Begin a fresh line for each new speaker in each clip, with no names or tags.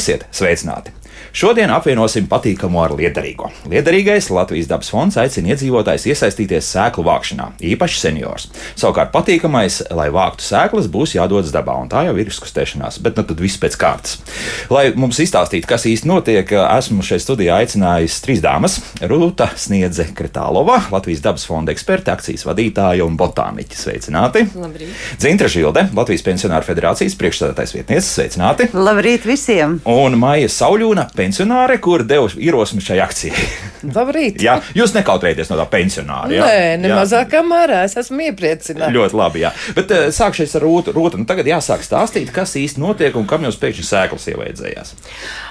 Esiet sveicināti! Šodien apvienosim patīkamo ar liederīgo. Liederīgais Latvijas dabas fonds aicina iedzīvotājus iesaistīties sēklu vākšanā, īpaši seniors. Savukārt patīkamais, lai vāktu sēklas, būs jādodas dabā, un tā jau ir izkustēšanās, bet nu tad viss pēc kārtas. Lai mums izstāstītu, kas īsti notiek, esmu šeit studijā aicinājis trīs dāmas - Rūta Sniedze Kretālova, Latvijas dabas fonda eksperte, akcijas vadītāja un botāniķa. Sveicināti!
Labrīt.
Dzintra Žilde, Latvijas pensionāru federācijas priekšstādātais vietniece. Sveicināti!
Labrīt visiem!
Un Maija Sauļūna, pensionāre, kur deva ierosmi šai akcijai.
Labrīt.
jā, jūs nekautrēties no tā pensionāra. Jā?
Nē, ne
Jā.
mazākā mērā es esmu iepriecināta.
Ļoti labi, jā. Bet uh, sākšu ar Rūtu. Rūta, nu tagad jāsāk stāstīt, kas īsti notiek un kam jūs pēkšņi sēklas ievaidzējās.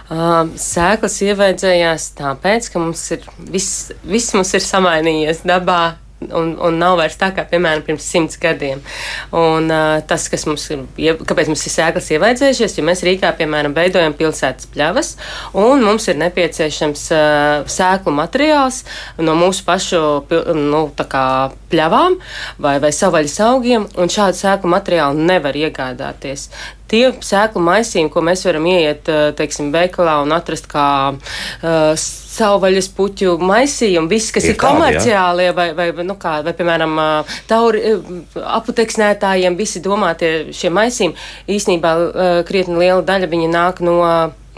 Uh, sēklas ievaidzējās tāpēc, ka mums ir viss, viss mums ir samainījies dabā. Un, un nav vairs tā kā, piemēram, pirms simts gadiem. Un, uh, tas, kas mums ir, ie- kāpēc mums ir sēklas ievaidzējušies, jo mēs Rīgā, piemēram, veidojam pilsētas pļavas, un mums ir nepieciešams uh, sēklu materiāls no mūsu pašu nu, pļavām vai, vai savvaļas augiem, un šādu sēklu materiālu nevar iegādāties. Tie sēklu maisījumi, ko mēs varam ieiet, eh, teiksim, veikalā un atrast kā uh, savvaļas puķu maisījumu, viss, kas
Ir
ir, komerciālie vai, vai, nu kā, vai, piemēram, uh, tauri aputeksnētājiem, visi domātie šie maisījumi, īsnībā krietni liela daļa viņi nāk no.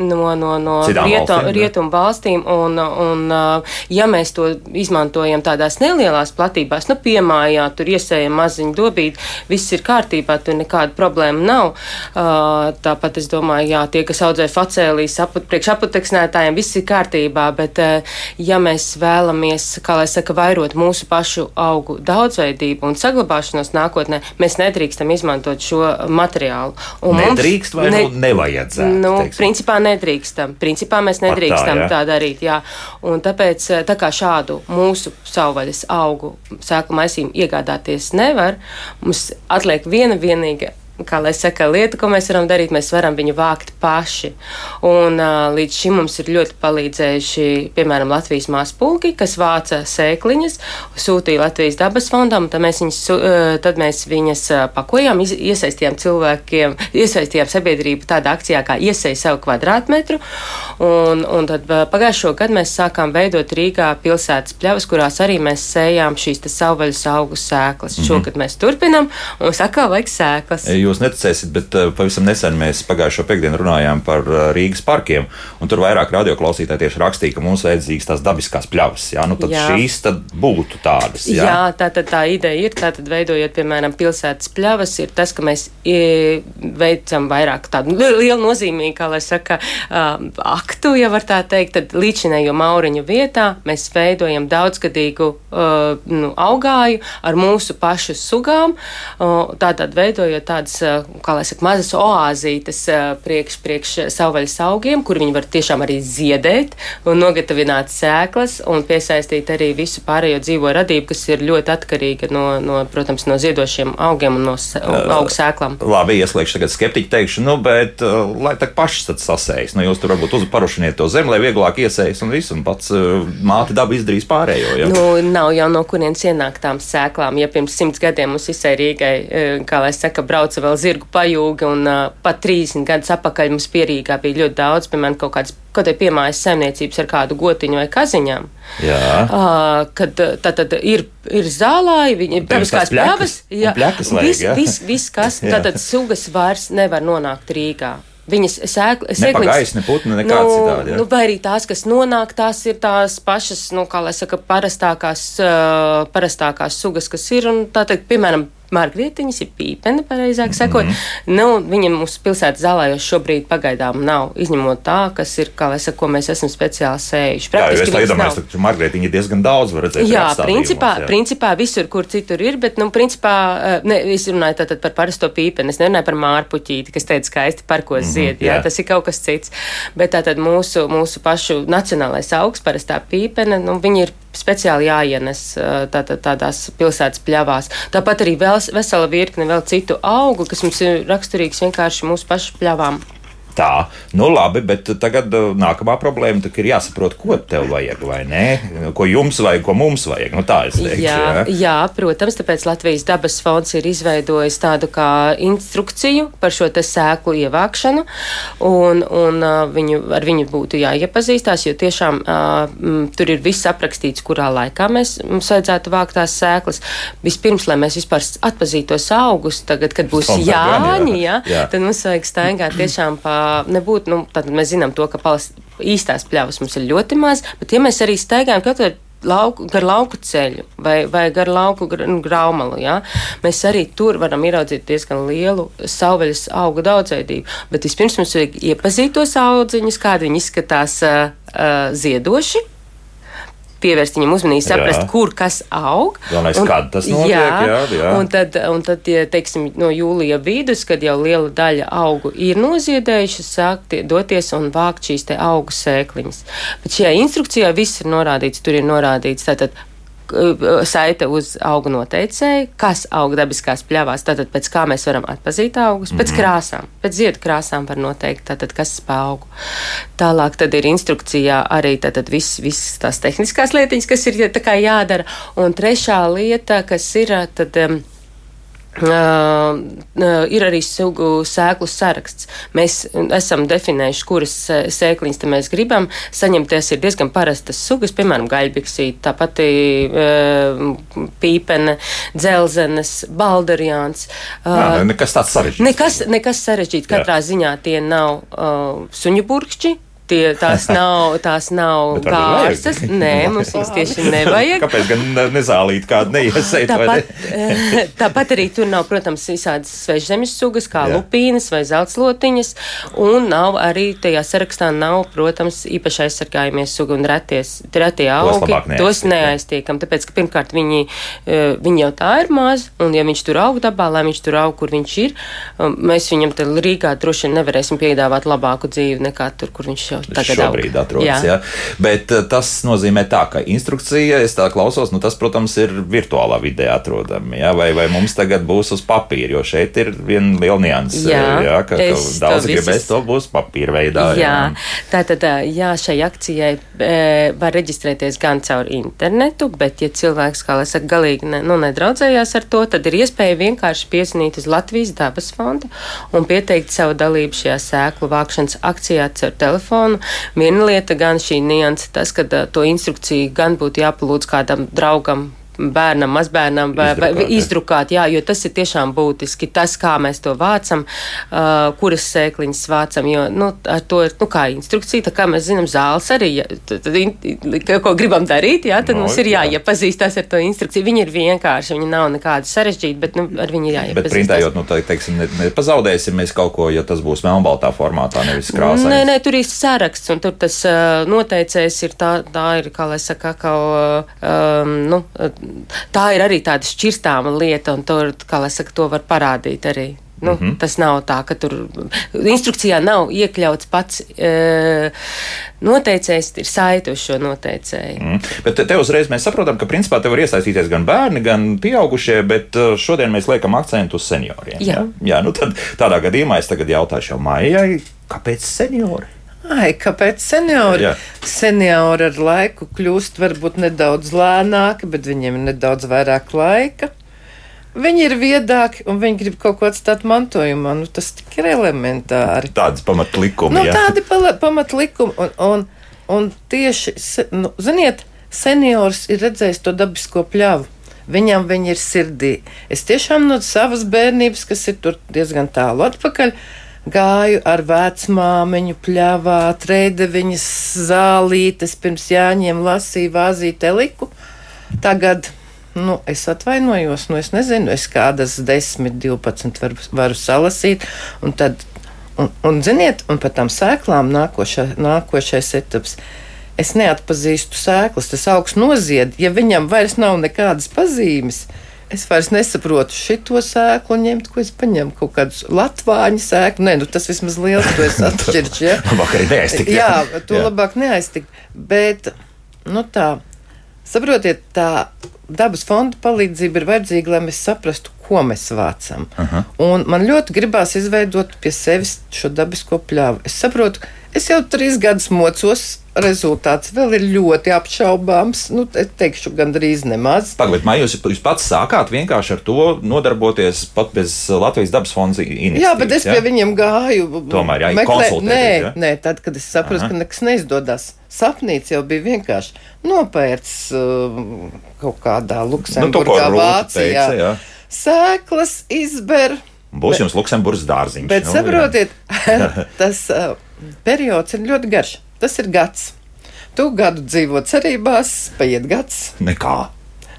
No, no, no rietu,
ne?
rietumu valstīm, un, un, uh, ja mēs to izmantojam tādās nelielās platībās, nu, piemājā, tur iesējam maziņu dobīti, viss ir kārtībā, tur nekāda problēma nav. Uh, Tāpat es domāju, jā, tie, kas audzē facēlīs, aput, priekš aputeksnētājiem, viss ir kārtībā, bet, uh, ja mēs vēlamies, kā lai saka, vairot mūsu pašu augu daudzveidību un saglabāšanos nākotnē, mēs nedrīkstam izmantot šo materiālu. Un
Nedrīkst vai
ne-
nu nevajadzētu?
Nu,
teiksim?
principā nedrīkstam. Principā mēs nedrīkstam tā, tā darīt. Jā. Un tāpēc eh, tā kā šādu mūsu savvaļas augu sēklu maisījumu iegādāties nevar, mums atliek viena vienīga. Kā lai saka, lieta, ko mēs varam darīt, mēs varam viņu vākt paši. Un, uh, līdz šim mums ir ļoti palīdzējuši, piemēram, Latvijas mākslinieki, kas vāca sēkliņas, sūtīja Latvijas dabas fondam, tad mēs viņas, uh, tad mēs viņas uh, pakojām, iesaistījām cilvēkiem, iesaistījām sabiedrību tādā akcijā kā iesaistīt savu kvadrātmetru. Un, un tad uh, pagājušo gadu mēs sākām veidot Rīgā pilsētas pļavas, kurās arī mēs sējām šīs savvaļas augu sēklas. Mm -hmm. Šogad mēs turpinam, un mums atkal vajag sēklas.
Jūs neticēsiet, bet uh, pavisam nesen mēs pagājušo piekdienu runājām par uh, Rīgas parkiem, un tur vairāk radioklausītāji tieši rakstīja, ka mums vajadzīgas tās dabiskās pļavas. Jā, nu tad
Jā.
šīs tad būtu tādas. Jā,
Jā, tā tad tā ideja ir. Tātad, veidojot, piemēram, pilsētas pļavas, ir tas, ka mēs e, veicam vairāk tādu li- lielu nozīmīgu, kā lai saka, um, aktu, ja var tā teikt. Tad līdzinējo mauriņu vietā mēs veidojam daudzgadīgu uh, nu, augāju ar mūsu pašu sugām. Uh, tātad veidojot tādas, uh, kā lai saka, mazas oāzītes uh, priekš, priekš savvaļas augiem, kur viņi var tiešām arī ziedēt un nogatavināt sēklas un piesaistīt arī visu pārējo dzīvo radību, kas ir ļoti atkarīga no, no protams, no ziedošiem augiem un no sē- augu sēklām.
Labi, ieslēgšu tagad skeptiķu teikšu, nu, bet lai tā pašas tad sasējas. Nu, jūs tur varbūt uzparušiniet to zemi, lai vieglāk iesējas un viss, un pats māte daba izdarīs pārējo. Ja?
Nu, nav jau no kurienes ienākt tām sēklām. Ja pirms simts gadiem mums visai Rīgai, eh, kā lai saka, brauca vēl zirgu pajūga, un uh, pat 30 gadus atpakaļ mums pierīgā bija ļoti daudz, piemēram, kaut kādas kaut kāda piemājas saimniecības ar kādu gotiņu vai kaziņām.
Jā.
Uh, kad tā tad ir, ir zālāji, viņi ir dabiskās pļavas. viss,
jā?
viss, viss, kas
Jā.
tātad sugas vairs nevar nonākt Rīgā. Viņas sēklas,
Ne pa gaisu, ne putnu, nekāds
nu,
citādi, jā?
Nu, vai arī tās, kas nonāk, tās ir tās pašas, nu, kā lai saka, parastākās, uh, parastākās sugas, kas ir. Un, tā teikt, piemēram, Margrietiņas ir pīpeni, pareizāk sakot. Mm -hmm. nu, viņa mūsu pilsētas zālājos šobrīd pagaidām nav, izņemot tā, kas ir, kā lai saka, ko mēs esam speciāli sējuši.
Jā, jo es
Praktiski
tā iedomājos, ka Margarita ir diezgan daudz, var redzēt.
Jā, principā,
jā.
principā visur, kur citur ir, bet, nu, principā, eh, ne, es runāju tātad par parasto pīpeni, es nerunāju par mārpuķīti, kas teica skaisti parkos mm -hmm, zied, jā,
jā.
tas ir kaut kas cits. Bet tātad mūsu, mūsu pašu nacionālais augs, parastā pīpene, nu, viņi ir speciāli jāienes eh, tātad tādās pilsētas pļavās. Tāpat arī vēl vesela virkne vēl citu augu, kas mums ir raksturīgs vienkārši mūsu pašu pļavām.
Tā, nu labi, bet tagad uh, nākamā problēma ir jāsaprot, ko tev vajag, vai nē, ko jums vajag, ko mums vajag. Nu, tā es teikšu.
Jā,
jā.
jā, protams, tāpēc Latvijas dabas fonds ir izveidojis tādu kā instrukciju par šo te sēklu ievākšanu, un, un uh, viņu, ar viņu būtu jāiepazīstās, jo tiešām uh, m, tur ir viss aprakstīts, kurā laikā mēs, mums vajadzētu vākt tās sēklas. Vispirms, lai mēs vispār atpazītu tos augus, tagad, kad būs
jā.
jāņi, jā,
Jā.
tad mums vajag staigāt tiešām pa, nebūt, nu, tad mēs zinām to, ka palas, īstās pļavas mums ir ļoti maz, bet ja mēs arī staigājam kādā lauku, gar lauku ceļu vai, vai gar lauku gra- nu, graumalu. Ja? Mēs arī tur varam ieraudzīt diezgan lielu savvaļas augu daudzveidību. Bet vispirms mums vajag iepazīt tos audziņus, kādi viņi izskatās uh, uh, ziedoši. Pievērst viņam uzmanību, saprast,
Jā.
kur kas aug.
Galvenais, kad tas notiek, jā, jā.
Un tad, un tad tie, teiksim, no jūlija vidus, kad jau liela daļa augu ir noziedējuši, sāk tie, doties un vākt šīs te augu sēkliņas. Bet šajā instrukcijā viss ir norādīts, tur ir norādīts tātad saite uz augu noteicēju, kas aug dabiskās pļavās, tātad pēc kā mēs varam atpazīt augus, pēc krāsām, pēc ziedu krāsām var noteikt, tātad kas spaugu. Tālāk tad ir instrukcijā arī tātad viss, viss tās tehniskās lietiņas, kas ir tā kā jādara. Un trešā lieta, kas ir, tad. Um, Uh, uh, ir arī sugu sēklu saraksts. Mēs esam definējuši, kuras uh, sēkliņas mēs gribam saņemt. Tās ir diezgan parastas sugas, piemēram, gaļbiksīte, tāpat uh, pīpene, dzelzenes, baldarjāns.
Jā, nekas tāds sarežģīts.
Nekas, nekas sarežģīts. Katrā ziņā tie nav uh, suņu burkšķi. Tie, tās nav, tās nav kārstas. Nē, mums viņas tieši nevajag.
Kāpēc gan ne- nezālīt kādu neiesēt?
Tāpat, eh, tāpat arī tur nav, protams, visādas svežzemes sugas, kā
Jā.
Lupīnas vai zeltslotiņas, un nav arī tajā sarakstā, nav, protams, īpaši aizsargājamies suga un reties, retie augi. tos neaiztiekam, tāpēc, ka pirmkārt viņi, eh, viņi jau tā ir maz, un ja viņš tur aug dabā, lai viņš tur aug, kur viņš ir, um, mēs viņam te Rīgā droši vien nevarēsim piedāvāt labāku dzīvi nekā tur, kur viņš jau tagad
šobrīd
aug.
atrodas. Jā. Jā. Bet eh, tas nozīmē tā, ka instrukcija, es tā klausos, nu tas, protams, ir virtuālā vidē atrodama. Jā? Vai, vai mums tagad būs uz papīra, jo šeit ir viena liela nianses.
Jā,
jā, ka, ka
es to
daudz gribēs to būs papīra veidā.
Jā, tātad jā, šai akcijai e, var reģistrēties gan caur internetu, bet, ja cilvēks, kā lai saka, galīgi ne, nu, nedraudzējās ar to, tad ir iespēja vienkārši piesnīt uz Latvijas dabas fondu un pieteikt savu dalību šajā sēklu vākšanas akcijā caur telefonu. Viena lieta gan šī nianse, tas, ka to instrukciju gan būtu jāpalūdz kādam draugam. Bērnam, mazbērnam, vai, vai
Izdrukāt, jā.
izdrukāt, jā, jo tas ir tiešām būtiski. Tas, kā mēs to vācam, uh, kuras sēkliņas vācam, jo nu, ar to ir nu, kā instrukcija, tā kā mēs zinām, zāles arī, ja, tad, tad, ko gribam darīt, jā, tad
No,
mums ir
jā.
jāiepazīstās ar to instrukciju. Viņi ir vienkārši, viņi nav nekādi sarežģīti, bet nu, ar viņu ir
Bet
jāiepazīstās.
printējot, nu, tā, teiksim, ne, nepazaudēsim mēs kaut ko, ja tas būs melnbaltā formātā, nevis krāsā.
Nē, nē, tur ir saraksts, un tur tas uh, noteicējs ir tā, tā ir, kā lai saka, kā, um, nu, tā ir arī tāda šķirstāma lieta, un tur, kā lai saka, to var parādīt arī. Nu, mm. -hmm. Tas nav tā, ka tur instrukcijā nav iekļauts pats e, noteicējs, ir saiti uz šo noteicēju.
Mm. Bet te uzreiz mēs saprotam, ka principā te var iesaistīties gan bērni, gan pieaugušie, bet uh, šodien mēs liekam akcentu uz senioriem.
Jā.
jā nu tad tādā gadījumā es tagad jautāšu jau Maijai, kāpēc seniori?
Ai, kāpēc seniori?
Jā.
Seniori ar laiku kļūst varbūt nedaudz lēnāki, bet viņiem ir nedaudz vairāk laika. Viņi ir viedāki un viņi grib kaut ko atstāt mantojumā. Nu, tas tik ir elementāri.
Tādas pamatlikumi.
Nu,
jā.
tādi pamatlikumi. Un, un, un tieši, nu, ziniet, seniors ir redzējis to dabisko pļavu. Viņam viņa ir sirdī. Es tiešām no savas bērnības, kas ir diezgan tālu atpakaļ, gāju ar vecmāmiņu pļāvā, trēde viņas zālītes, pirms jāņem lasīju vāzīt eliku. Tagad, nu, es atvainojos, nu, es nezinu, es kādas 10, 12 varu, varu salasīt, un tad Un, un ziniet, un par tām sēklām nākošā, nākošais etaps. Es neatpazīstu sēklas, tas augsts nozied, ja viņam vairs nav nekādas pazīmes. Es vairs nesaprotu šo sēklu ņemt, ko es paņemu. Kaut kādus latvāņu sēklu. Nē, nu tas vismaz liels, to es atšķiršu. Ja?
Labāk arī neaiztikt,
Jā,
jā.
to
Jā.
labāk neaiztikt. Bet, nu tā, saprotiet, tā dabas fonda palīdzība ir vajadzīga, lai mēs saprastu, ko mēs vācam. Aha. Un man ļoti gribās izveidot pie sevis šo dabisko pļāvu. Es saprotu, es jau trīs gadus mocos. Rezultāts vēl ir ļoti apšaubāms. Nu, es teikšu, gandrīz nemaz.
Pagaidiet, vai jūs, jūs pats sākāt vienkārši ar to nodarboties pat bez Latvijas dabas fonda iniciatīvas?
Jā, bet es ja? pie viņiem gāju.
Tomēr, jā,
meklē- Nē,
ja?
nē, tad, kad es sapratu, ka nekas neizdodas. Sapnīts jau bija vienkārši nopērts uh, kaut kādā
Nu,
Luksemburgā,
Rūta
Vācijā.
teica, jā.
Sēklas izber.
Būs jums Luksemburgas dārziņš.
Bet
nu,
saprotiet, tas uh, periods ir ļoti garš. Tas ir gads. Tu gadu dzīvo cerībās, paiet gads.
Nekā.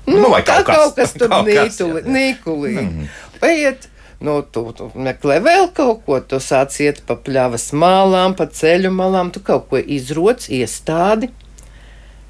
Nu,
vai
tā kaut kas tur
Kaut kas, jā,
nītuli-
jā.
nīkulī. Paiet. Nu, tu, tu meklē vēl kaut ko, tu sāc iet pa pļavas malām, pa ceļu malām, tu kaut ko izroc, iestādi.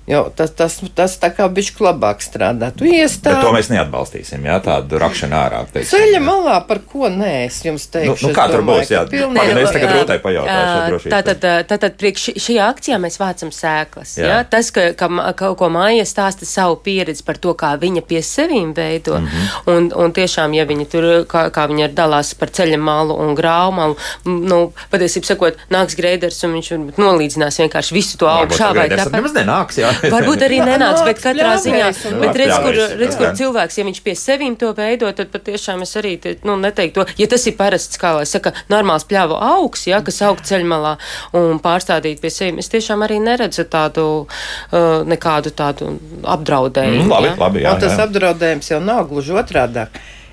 Jo tas, tas, tas tā kā bišķi labāk strādā. Tu
Bet to
iestādi.
mēs neatbalstīsim, jā, tādu rakšanu ārā. teiksim,
Ceļa
jā.
malā par ko nē, es jums
Nu,
teikšu.
nu,
es
kā tur
domāju,
būs? Jā,
ka pilnīgi-
es tagad Rūtai pajautāšu.
Tātad, tātad priekš šajā akcijā mēs vācam sēklas.
Jā.
Jā. Tas, ka, ka, kaut ko māja stāsta savu pieredzi par to, kā viņa pie sevīm veido. Mm -hmm. un, un tiešām, ja viņi tur, kā, kā viņi ir dalās par ceļa malu un graumalu, nu, patiesībā sakot, nāks greiders un viņš nolīdzinās vienkārši visu to augšā vai
tāpat. Nemaz nenāks, jā.
Varbūt arī nenāks, bet katrā ziņā, bet redz, kur, redz, kur cilvēks, ja viņš pie sevīm to veido, tad patiešām es arī, te, nu, neteiktu ja tas ir parasts, kā lai saka, normāls pļāvu augs, ja, kas aug ceļmalā un pārstādīt pie sevīm, es tiešām arī neredzu tādu, uh, nekādu tādu apdraudējumu.
Mm, labi,
ja.
labi, jā.
Un tas
jā.
apdraudējums jau nav gluži otrādi.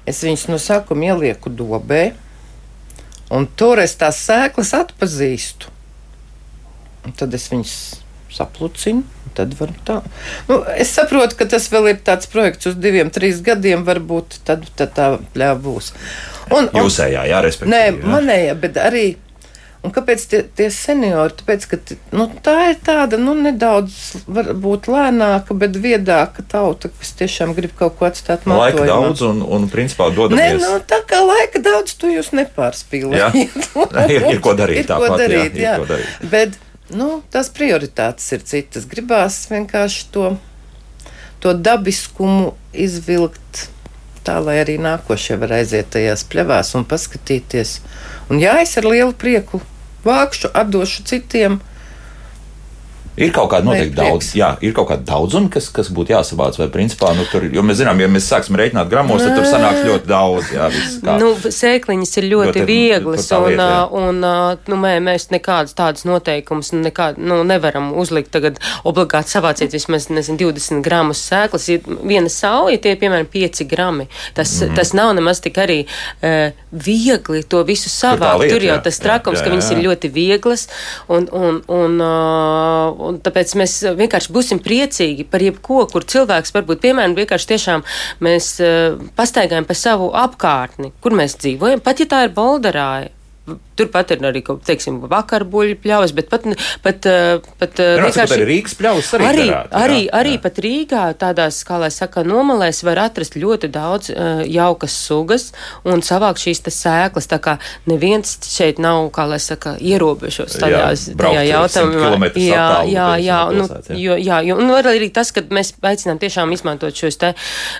Es viņus no sākuma ielieku dobē, un tur es tās sēklas atpazīstu. Un tad es viņus saplucinu. Tad var tā. Nu, es saprotu, ka tas vēl ir tāds projekts uz diviem, trīs gadiem. Varbūt tad, tad tā pļāva būs. Un, un,
Jūsējā, jā, respektīvi.
Nē,
jā.
manējā, bet arī. Un kāpēc tie, tie seniori? Tāpēc, ka nu, tā ir tāda nu, nedaudz, lēnāka, bet viedāka tauta, kas tiešām grib kaut ko atstāt
Laika
mantojumā.
daudz un, un principā
Nē,
dodamies.
nu, tā kā laika daudz, tu jūs nepārspīlējat.
Jā. Ir- ir ko darīt
ir ko
tāpat, jā,
darīt,
ir
jā.
ko darīt.
Bet nu, tās prioritātes ir citas. Gribās vienkārši to, to dabiskumu izvilkt tā, lai arī nākošie var aiziet tajās pļavās un paskatīties. Un jā, es ar lielu prieku vākšu, atdošu citiem.
Ir kaut kāda noteikti daudz, jā, ir kaut kāda daudzuma, kas, kas būtu jāsavāc. Vai principā, nu, tur, jo mēs zinām, ja mēs sāksim rēķināt gramos, tad tur sanāks ļoti daudz. Jā, viss kā.
Nu, sēkliņas ir ļoti,
Ļoti,
vieglas,
tur
un,
lieta, jā.
ā, un ā, nu, mē, mēs nekādus tādus noteikumus nekā, nu, nevaram uzlikt. Tagad obligāti savāciet vismaz nezinu, 20 gramus sēklas. Ir viena sauja, tie ir piemēram 5 grami. Tas, mm. tas nav nemaz tik arī uh, viegli to visu savākt.
lieta,
Tur jau
jā,
tas
jā,
trakums,
jā,
ka viņas
jā.
ir ļoti vieglas, un, un, un, uh, un tāpēc mēs vienkārši būsim priecīgi par jebko, kur cilvēks varbūt, piemēram, vienkārši tiešām mēs uh, pastaigājam pa savu apkārtni, kur mēs dzīvojam, pat ja tā ir bolderāja. Turpat ir arī, teiksim, vakarbuļu pļavas, bet pat, pat, uh, pat uh,
Vienmēr sakot, arī Rīgas pļavas arī
arī,
darētu, jā,
arī, arī
jā.
pat Rīgā tādās, kā lai saka, nomalēs var atrast ļoti daudz uh, jaukas sugas un savākt šīs te sēklas. Tā kā neviens šeit nav, kā lai saka, ierobežots
Jā,
tajās,
braukt
tajā
100
jautājumā. Jā, jā, jā, nu,
jā.
jo, jā, jo, un var arī tas, ka mēs aicinām tiešām izmantot šos te,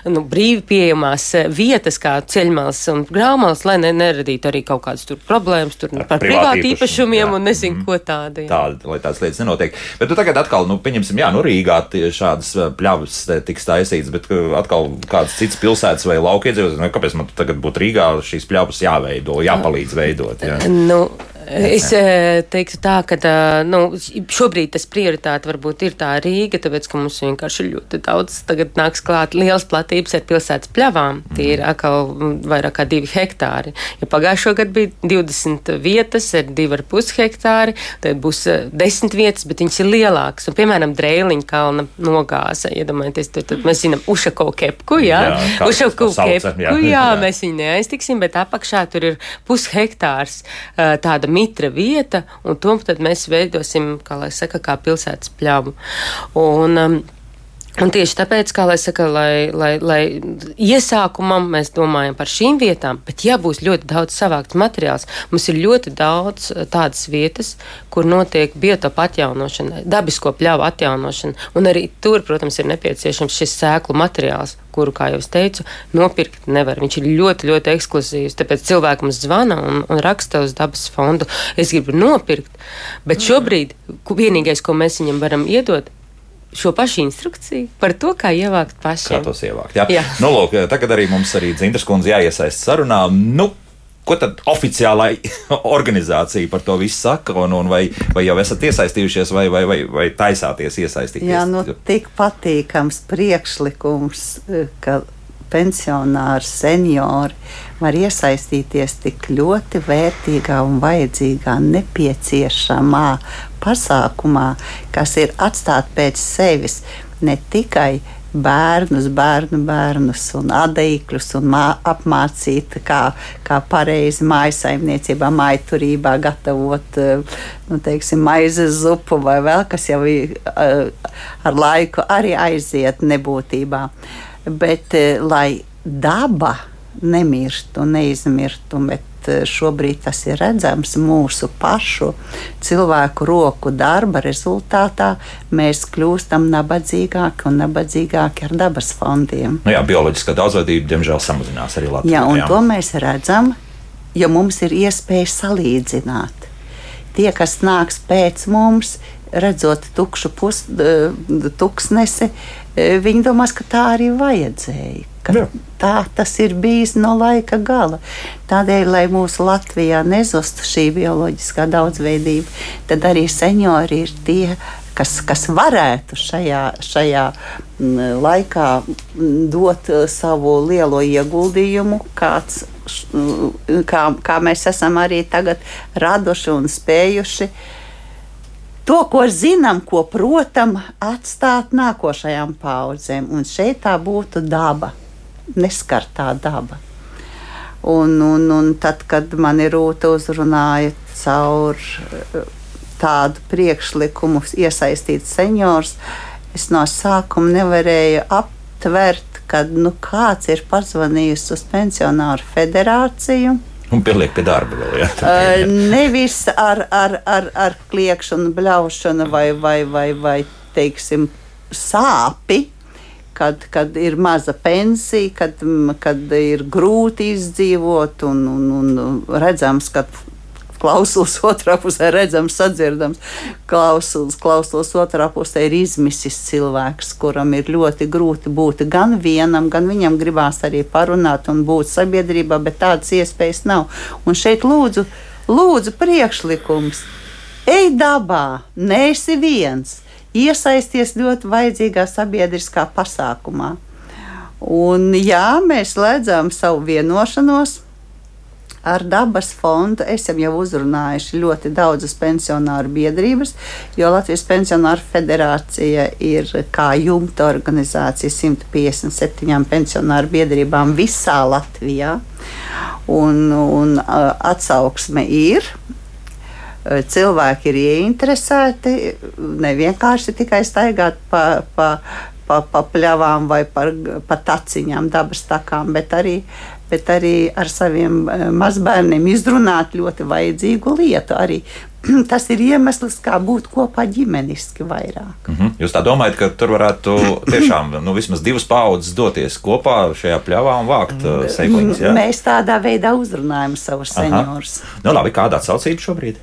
nu, brīvi pieejamās eh, vietas, kā ceļmals un grāmalas, lai ne, neradītu arī kaut kādas tur problēmas tur
Ar
par
privātu
īpašumiem
jā.
un nezinu, ko tādu. jā.
Tāda, lai tādas lietas nenotiek. Bet tu tagad atkal, nu, pieņemsim, jā, nu, Rīgā šādas uh, pļavas eh, tiks taisītas, bet uh, atkal kāds cits pilsētas vai lauka iedzīvotājs, nu, kāpēc man tagad būtu Rīgā šīs pļavas jāveido, jāpalīdz veidot? Jā.
Nu, es eh, teiktu tā, ka eh, nu, šobrīd tas prioritāte varbūt ir tā Rīga, tāpēc, ka mums vienkārši ļoti daudz, tagad nāks klāt liels platības ar pilsētas pļavām. Tie ir atkal mm, vairāk kā divi hektāri. Ja pagājušo gadu bija 20 vietas ar 2,5 hektāri, tad būs eh, 10 vietas, bet viņas ir lielākas. Un, piemēram, Drēliņa kalna nogāze, iedomājieties, tad, tad mēs zinām Ušako kepku, jā,
Jā,
Ušako kepku,
jā.
jā, mēs viņu neaiztiksim, bet apakšā tur ir pushektārs ā, tāda mitra vieta, un to mēs veidosim, kā lai saka, kā pilsētas pļavu. Un, um, Un tieši tāpēc, kā lai saka, lai, lai, lai iesākumam mēs domājam par šīm vietām, bet ja būs ļoti daudz savākts materiāls, mums ir ļoti daudz eh, tādas vietas, kur notiek biotopu atjaunošana, dabisko pļauju atjaunošana, un arī tur, protams, ir nepieciešams šis sēklu materiāls, kuru, kā jau es teicu, nopirkt nevar. Viņš ir ļoti, ļoti ekskluzīvs. Tāpēc cilvēki mums zvana un, un raksta uz dabas fondu. Es gribu nopirkt, bet šobrīd vienīgais, ko mēs viņam varam iedot, šo pašu instrukciju par to, kā ievākt pašiem.
Kā tos ievākt? Jā,
Jā.
Nu, lūk, tagad arī mums arī Dzintras kundze jāiesaist sarunā. Nu, Ko tad oficiālā organizācija par to visu saka? Un, un vai, vai jau esat iesaistījušies, vai, vai, vai, vai taisāties iesaistīties?
Jā, nu, tik patīkams priekšlikums, ka pensionāri, seniori var iesaistīties tik ļoti vērtīgā un vajadzīgā, nepieciešamā pasākumā, kas ir atstāt pēc sevis ne tikai bērnus, bērnu bērnus un adīkļus un mā, apmācīt, kā, kā pareizi mājasaimniecībā, maiturībā gatavot nu, teiksim, maizes zupu vai vēl kas jau ir, ar laiku arī aiziet nebūtībā. Bet lai daba nemirstu, neizmirstu, bet šobrīd tas ir redzams mūsu pašu cilvēku roku darba rezultātā. Mēs kļūstam nabadzīgāki un nabadzīgāki ar dabas fondiem.
Nu jā, bioloģiskā daudzveidība, diemžēl, samazinās arī Latvijā.
Jā, un jā. to mēs redzam, jo mums ir iespēja salīdzināt. Tie, kas nāks pēc mums, redzot tukšu pus, tuksnesi, viņi domās, ka tā arī vajadzēja. Jā. Tā tas ir bijis no laika gala. Tādēļ, lai mūsu Latvijā nezustu šī bioloģiskā daudzveidība, tad arī seniori ir tie, kas, kas varētu šajā, šajā laikā dot savu lielo ieguldījumu, kāds, kā, kā mēs esam arī tagad raduši un spējuši. To, ko zinām, ko protam, atstāt nākošajām paudzēm. Un šeit tā būtu daba neskartā daba. Un, un, un tad, kad man ir rūta uzrunāja caur eh, tādu priekšlikumu iesaistīt seniors, es no sākuma nevarēju aptvert, kad nu, kāds ir pazvanījis uz pensionāru federāciju.
Un pieliek pie darba vēl. Jā,
uh, nevis ar, ar, ar, ar kliekšanu, bļaušanu vai, vai, vai, vai teiksim, sāpi, kad, kad ir maza pensija, kad, kad ir grūti izdzīvot un, un, un redzams, ka klausos otrā pusē, redzams, sadzirdams, klausos, klausos otrā pusē ir izmisis cilvēks, kuram ir ļoti grūti būt gan vienam, gan viņam gribās arī parunāt un būt sabiedrībā, bet tādas iespējas nav. Un šeit lūdzu, lūdzu priekšlikums. Ej dabā, neesi viens iesaisties ļoti vajadzīgā sabiedriskā pasākumā. Un, jā, mēs slēdzām savu vienošanos ar dabas fondu. Esam jau uzrunājuši ļoti daudzas pensionāru biedrības, jo Latvijas pensionāru federācija ir kā jumta organizācija 157 pensionāru biedrībām visā Latvijā. Un, un atsauksme ir cilvēki ir ieinteresēti ne vienkārši tikai staigāt pa, pa, pa, pa pļavām vai par, pa taciņām, dabas takām, bet arī, bet arī ar saviem mazbērniem izrunāt ļoti vajadzīgu lietu. Arī tas ir iemesls, kā būt kopā ģimeniski vairāk.
Mm -hmm. Jūs tā domājat, ka tur varētu tiešām nu, vismaz divas paudzes doties kopā šajā pļavā un vākt uh, sēkliņus?
Mēs tādā veidā uzrunājam savus seniorus.
Nu, labi, kāda atsaucība šobrīd?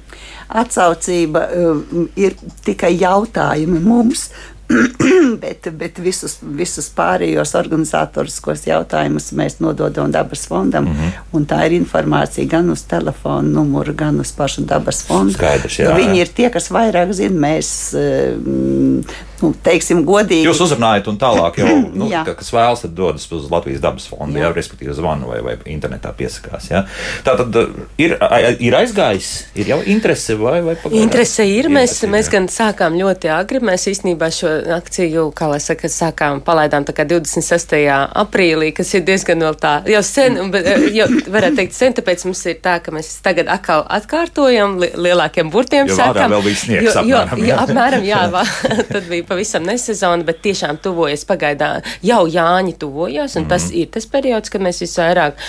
atsaucība um, ir tikai jautājumi mums. bet, bet visus, visus pārējos organizatoriskos jautājumus mēs nododam dabas fondam. Mm -hmm. Tā ir informācija gan uz telefona numuru, gan uz pašu dabas fondu.
Skaidrs, jā,
Viņi ir tie, kas vairāk zina. Mēs um, nu, teiksim, godīgi.
Jūs uzrunājat, un tālāk jau, nu, ka, kas vēlas, tad dodas uz Latvijas dabas fondu, jā. Jā, respektīvi zvanu vai, vai internetā piesakās. Jā. Tā tad uh, ir, ir aizgājis, ir jau interese vai, vai
pagaidām? Interese ir, mēs, interese, mēs gan sākām ļoti agri, mēs īstenībā šo akciju, kā lai saka, sākām palaidām tā kā 26. aprīlī, kas ir diezgan vēl tā, jau sen, bet, jau varētu teikt sen, tāpēc mums ir tā, ka mēs tagad atkal atkārtojam li lielākiem burtiem
jo
sākām.
Jo vēl bija sniegs,
jo,
apmēram.
Jo, jo, apmēram, jā, tad bija pavisam nesezona, bet tiešām tuvojas pagaidā, jau Jāņi tuvojās, un mm. tas ir tas periods, kad mēs visvairāk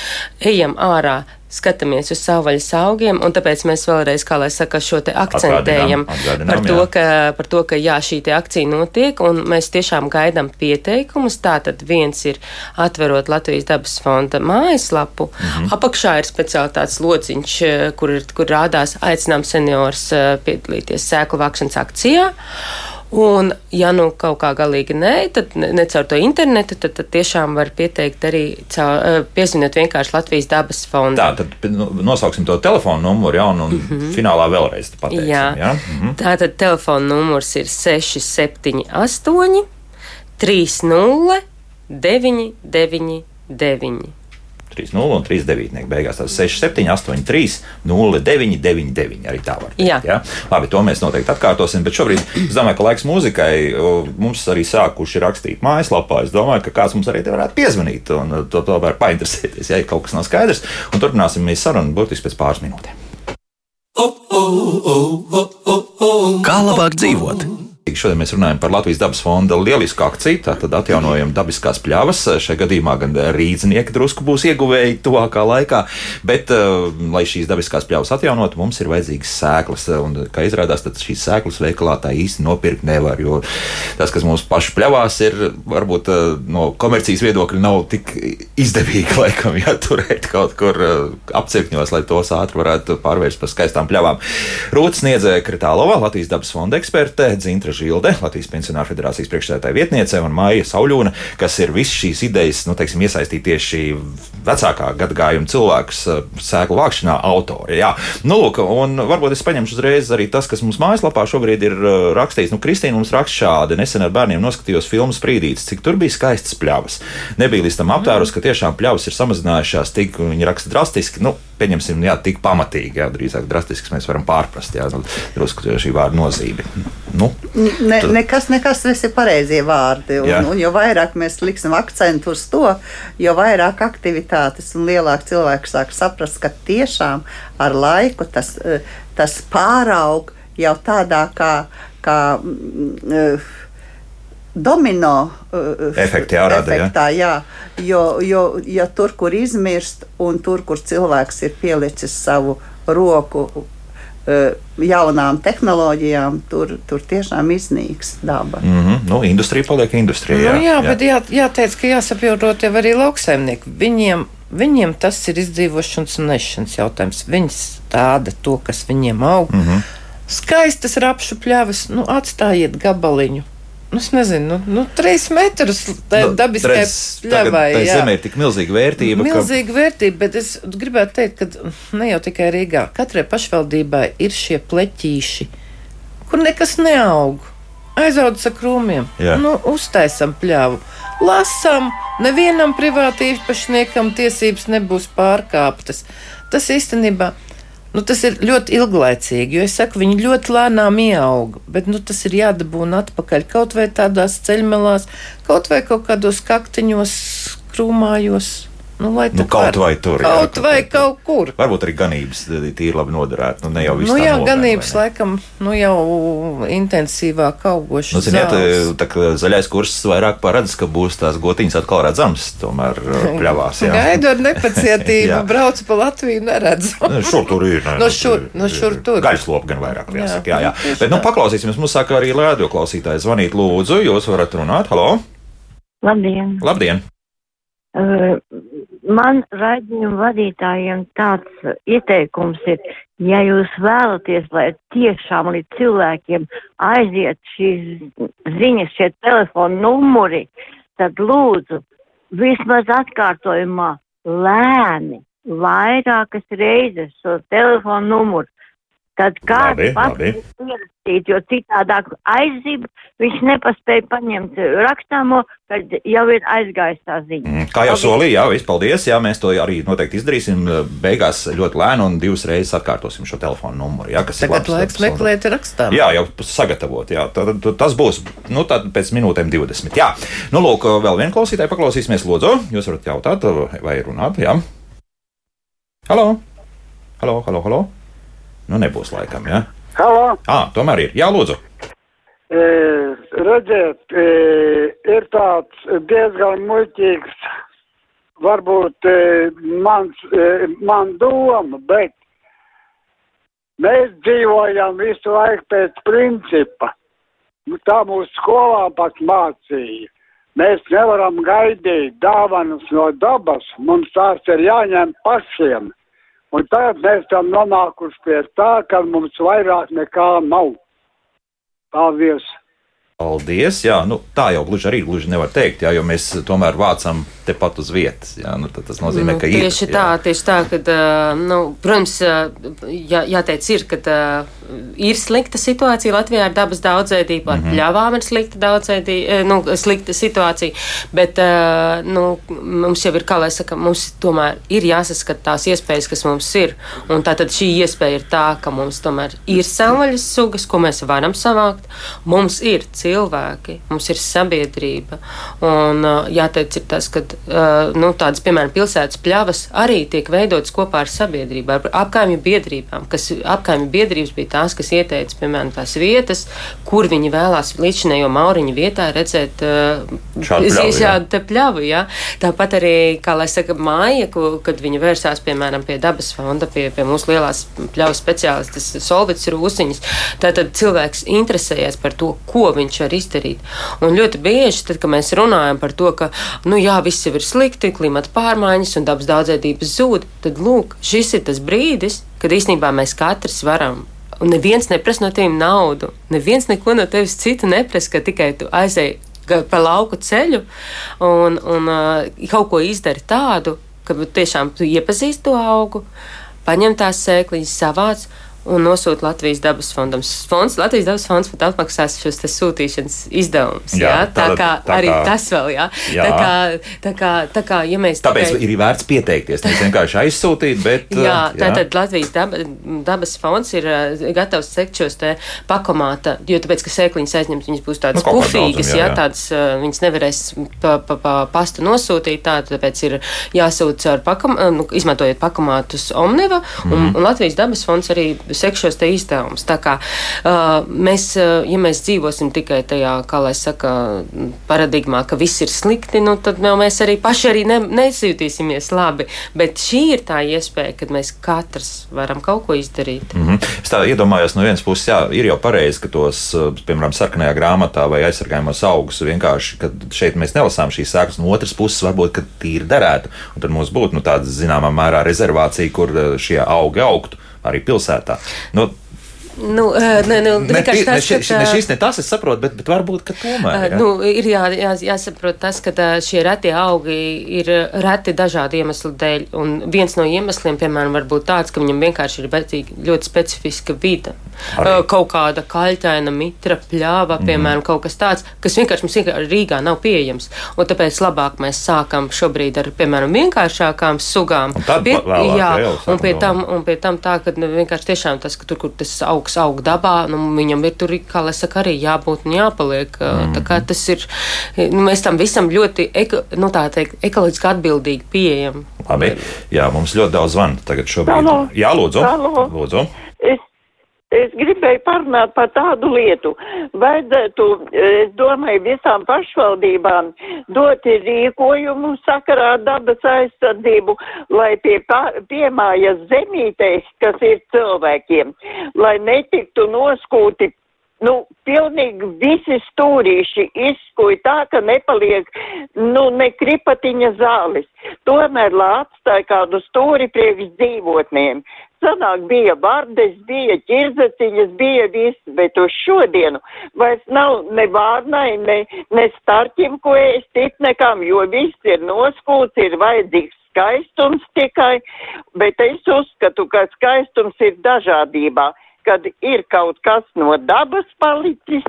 ejam ārā skatāmies uz savvaļas augiem, un tāpēc mēs vēlreiz, kā lai saka, šo te akcentējam
Atgādinām, atgādinām,
par, to,
jā.
ka, par to, ka jā, šī te akcija notiek, un mēs tiešām gaidām pieteikumus. Tātad viens ir atverot Latvijas dabas fonda mājaslapu, mm -hmm. apakšā ir speciāli tāds lociņš, eh, kur, ir- kur rādās aicinām seniors eh, piedalīties sēklu vākšanas akcijā. Un, ja nu kaut kā galīgi nē, tad ne, caur to internetu, tad, tad tiešām var pieteikt arī caur, eh, piezinot vienkārši Latvijas dabas fondu.
Tā, tad nu, nosauksim to telefonu numuru, jā, un, un mm -hmm. finālā vēlreiz pateiksim.
Jā,
jā? Mhm.
tātad telefona numurs ir 678, 30, 999.
3-0 un 3-9. Beigās tas 6, 7, 8, 3, 0, 9, 9, 9. Arī tā var teikt.
Jā.
Ja? Labi, to mēs noteikti atkārtosim. Bet šobrīd es domāju, ka laiks mūzikai mums arī sākuši rakstīt mājaslapā. Es domāju, ka kāds mums arī te varētu piezvanīt un uh, to, to var painteresēties, ja kaut kas nav skaidrs. Un turpināsim mēs sarunu burtiski pēc pāris minūtēm.
Kā labāk dzīvot?
Šodien mēs runājam par Latvijas dabas fonda lielisku akciju. Tātad atjaunojam dabiskās pļavas. Šajā gadījumā gan rīznieki drusku būs ieguvēji tuvākā laikā. Bet, uh, lai šīs dabiskās pļavas atjaunotu, mums ir vajadzīgas sēklas. Un, kā izrādās, šīs sēklas veikalā tā īsti nopirkt nevar. Jo tas, kas mums pašu pļavās, ir varbūt uh, no komercijas viedokļa nav tik izdevīgi laikam jāturēt kaut kur uh, apcirkņos, lai tos ātri varētu pārvērst par skaistām pļavām. Rūtas sniedzēja Kritālova, Latvijas dabas fonda eksperte, Dzintra Žilde, Latvijas pensionāru federācijas priekšsēdētāja vietniece un Māja Sauļūna, kas ir visas šīs idejas, nu, teiksim, iesaistīt tieši vecākā gadagājuma cilvēkus uh, sēklu vākšanā autori. Jā, nu, lūk, un varbūt es paņemšu uzreiz arī tas, kas mums mājaslapā šobrīd ir uh, rakstīts. Nu, Kristīna mums raksta šādi, nesen ar bērniem noskatījos filmu Sprīdītis, cik tur bija skaistas pļavas. Nebija līdz tam aptērus, ka tiešām pļavas ir samazinājušās tik, viņi raksta drastiski, nu, pieņemsim, jā, tik pamatīgi, jā, drīzāk drastiski mēs varam pārprast, jā, nu, drusku šī vārda nozīme. Nu,
Ne,
Tad-
nekas, nekas, tas ir pareizie vārdi.
Jā.
Un, un jo vairāk mēs liksim akcentu uz to, jo vairāk aktivitātes un lielāk cilvēki sāk saprast, ka tiešām ar laiku tas, eh, tas pāraug jau tādā kā. kā eh, Domino uh,
Efekti jārada, jā.
efektā, jā. Jo, jo, jo tur, kur izmirst, un tur, kur cilvēks ir pielicis savu roku uh, jaunām tehnoloģijām, tur, tur tiešām iznīks daba.
mm -hmm, nu, industrija paliek industrijā.
Jā, nu, jā, jā. bet jā, jāteic, ka jāsaprot jau arī lauksaimnieki. Viņiem, viņiem tas ir izdzīvošanas un nešanas jautājums. Viņi stāda to, kas viņiem aug. Mm -hmm. Skaistas rapšu pļavas, nu atstājiet gabaliņu. Nu, es nezinu, nu, nu trīs metrus tā
Nu,
pļavai.
tai
jā.
zemē ir tik milzīga vērtība, ka
Milzīga vērtība, bet es gribētu teikt, ka ne jau tikai Rīgā, katrai pašvaldībai ir šie pleķīši, kur nekas neaug. Aizaudzis ar krūmiem,
Jā.
nu, uztaisam pļāvu, lasām, nevienam privāti īpašniekam tiesības nebūs pārkāptas. Tas īstenībā. Nu, tas ir ļoti ilglaicīgi, jo es saku, viņi ļoti lēnām ieaug. Bet nu, tas ir jādabūna atpakaļ kaut vai tādās ceļmalās, kaut vai kaut kādos kaktiņos, krūmājos. Nu, lai
Nu,
tā
kaut
var.
vai tur, jā,
Kaut
kaut
vai
tur.
kaut kur.
varbūt arī ganības eh, tīri labi noderētu. Nu, ne jau viss
Nu, jā,
novēr,
ganības
ne?
laikam nu, jau intensīvāk augošas.
Nu, ziniet,
zāles.
tā kā zaļais kurs vairāk paredz, ka būs tās gotiņas atkal redzams, tomēr eh, pļavās. jā.
Gaidu ar nepacietību,
Jā.
braucu pa Latviju, neredzu.
Nu, Šur tur ir. nē,
No
nu,
šur-
tur
no šur tur.
Gaļas lopu gan vairāk.
Jā,
Jāsaka, jā, jā.
nu, tieši
Bet, nu, paklausīsimies, mums saka arī radio klausītāji zvanīt lūdzu, jūs varat runāt. Halo!
Labdien!
Labdien!
Uh, man raidījuma vadītājiem tāds ieteikums ir, ja jūs vēlaties, lai tiešām līdz cilvēkiem aiziet šīs ziņas, šie telefona numuri, tad lūdzu vismaz atkārtojumā lēni, vairākas reizes šo telefonu numuru. Tad kāds pats
labi.
ierakstīt, jo citādāk aizzība, viņš nepaspēja paņemt rakstāmo, kad jau ir aizgājis tā ziņa.
Mm, Kā jau solīju, jā, viss paldies. Jā, mēs to arī noteikti izdarīsim. Beigās ļoti lēni un divas reizes atkārtosim šo telefonu numuru. Jā, kas ir
Tagad
labs,
laiks
labs,
meklēt rakstām.
Jā, jau sagatavot. Jā, tad, tad, tas būs nu, tad pēc minūtēm 20. Jā, nu, lūk, vēl viena klausītāja paklausīsimies. Lūdzu, jūs varat jautāt vai runāt. Jā, halo, halo, halo. halo. Nu, nebūs laikam, jā.
Halo,
Ah, tomēr ir. Jā, lūdzu.
e, redziet, e, ir tāds diezgan muļķīgs, varbūt e, mans, e, man doma, bet mēs dzīvojam visu laiku pēc principa. Nu, Tā mūsu skolā pat mācīja. Mēs nevaram gaidīt dāvanas no dabas, mums tās ir jāņem pašiem. Un tagad mēs tam nonākuši pie tā, ka mums vairāk nekā nav. Paldies!
Paldies! Jā, nu, tā jau gluži arī gluži nevar teikt, jā, jo mēs tomēr vācam tepat uz vietas. Jā, nu, tad tas nozīmē,
Nu,
ka ir.
tieši
jā.
tā, tieši tā, ka, nu, protams, jā, jāteic, ir, ka ir slikta situācija Latvijā ar dabas daudzveidību, ar
Mhm.
pļavām ir slikta daudzveidība, nu, slikta situācija, bet nu, mums jau ir, kā lai saka, mums tomēr ir jāsaskat tās iespējas, kas mums ir. Un tātad šī iespēja ir tā, ka mums tomēr ir savvaļas sugas, ko mēs varam savākt. Mums ir cilvēki, mums ir sabiedrība. Un jāteic, ir tas, ka nu, tādas, piemēram, pilsētas pļavas arī tiek veidotas kopā ar sabiedrību, ar apkaimju biedrībām, kas apkaimju biedrības bija tās, kas ieteica, piemēram, tās vietas, kur viņi vēlās līdzinējo mauriņu vietā redzēt uh,
Šādu pļavu, jā.
Tāpat arī, kā lai saka, māja, ko, kad viņi vērsās, piemēram, pie dabas fonda, pie, pie mūsu lielās pļavu speciālistas Solvits Rūsiņas, tātad cilvēks interesējas par to, ko viņš var izdarīt. Un ļoti bieži, tad, kad mēs runājam par to, ka, nu jā, viss jau ir slikti, klimata pārmaiņas un dabas daudzveidības zūd, tad, lūk, šis ir tas brīdis, kad īstenībā mēs katrs varam Un neviens neprasa no tevis naudu. Neviens neko no tevis citu neprasa, ka tikai tu aizēji ga- pa lauku ceļu un, un uh, kaut ko izdari tādu, ka tiešām tu iepazīsti to augu, paņem tās sēkliņas, savāc. Un nosūta Latvijas dabas fondam. Fonds, Latvijas dabas fonds pat apmaksās šos sūtīšanas izdevumus.
Jā,
Jā, jā, tā,
tātad-
kā
tā
arī
kā-
tas vēl, jā.
Jā.
Tā kā, tā kā, tā kā, ja mēs
Tāpēc
tikai-
ir vērts pieteikties. Nevis vienkārši aizsūtīt, bet.
Jā,
uh,
tātad Latvijas daba, dabas fonds ir uh, gatavs sekt šos te pakomāta, jo tāpēc, ka sēkliņas aizņemt, viņas būs tādas
Nu,
pufīgas,
jā,
jā,
jā.
tādas uh, viņas nevarēs pa, pa, pa pastu nosūtīt, tā, tāpēc ir jāsūta ar pakom, uh, nu, izmantojot pakomātus Omniva, un,
Mhm.
un Latvijas dabas fonds arī sek šos te izdevumus. Tā kā uh, mēs, uh, ja mēs dzīvosim tikai tajā, kā lai saka, paradigmā, ka viss ir slikti, nu, tad jau mēs arī paši arī ne, nesūtīsimies labi. Bet šī ir tā iespēja, kad mēs katrs varam kaut ko izdarīt.
Mm -hmm. Es tā iedomājos, no vienas puses, jā, ir jau pareizi, ka tos, uh, piemēram, sarkanajā grāmatā vai aizsargājumos augus vienkārši, ka šeit mēs nelasām šīs sēklas, no otras puses, varbūt, ka tīri derētu. Un tad mums būtu nu, tāda zināmā mērā rezervācija, kur uh, šie augi augtu arī pilsētā. Nu,
Nu, eh, ne, nu,
ne, pi- ne,
tas,
ši,
ka,
ne šis, ne tas, es saprotu, bet, bet varbūt, ka tomēr.
Uh,
jā.
nu, ir jā, jā, jāsaprot tas, ka šie retie augi ir reti dažādu iemeslu dēļ. Un viens no iemesliem, piemēram, var būt tāds, ka viņam vienkārši ir vajadzīga ļoti specifiska vide.
Arī.
Kaut kāda kaļķaina, mitra, pļāva, piemēram, kaut kas tāds, kas vienkārši mums vienkārši Rīgā nav pieejams. Un tāpēc labāk mēs sākam šobrīd ar, piemēram, vienkāršākām sugām.
Un tad
Pie-
vēlāk
jā,
sākam
un pie tam un pie tam tā, ka nu, vienkārši tiešām tas, ka tur, kur tas augs aug dabā, nu, viņam ir tur, kā lai saka, arī jābūt un jāpaliek. Mm. Tā kā tas ir, nu, mēs tam visam ļoti, eko, nu, tā teikt, ekoloģiski atbildīgi pieejam.
Labi, jā, mums ļoti daudz zvanu tagad šobrīd.
Halo.
Jā, lūdzu.
Halo.
lūdzu.
Es, gribēju parunāt par tādu lietu. Vajadzētu, es domāju, visām pašvaldībām dot rīkojumu sakarā ar dabas aizsardzību, lai pie piemājas zemītēs, kas ir cilvēkiem, lai netiktu noskūti. Nu, pilnīgi visi stūrīši izskuja tā, ka nepaliek, nu, ne kripatiņa zāles. Tomēr, lai atstāja kādu stūri priekš dzīvotniem. Sanāk bija vardes, bija ķirzeciņas, bija viss, bet uz šodienu vairs nav ne vārnai, ne, ne starķim, ko ēst, it nekam, jo viss ir noskūts, ir vajadzīgs skaistums tikai, bet es uzskatu, ka skaistums ir dažādībā, kad ir kaut kas no dabas palicis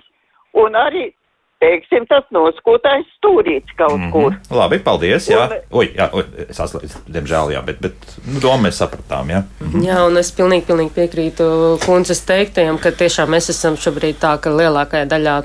un arī teiksim, tas noskūtais stūrīts kaut mm -hmm. kur.
Labi, paldies. Jā, Oi, jā oi, es atslēdzu, diemžēl, jā, bet, bet nu, domu mēs sapratām. Jā. Mhm.
Jā, un es pilnīgi, pilnīgi piekrītu kundzes teiktajam, ka tiešām mēs esam šobrīd tā, ka lielākajā daļā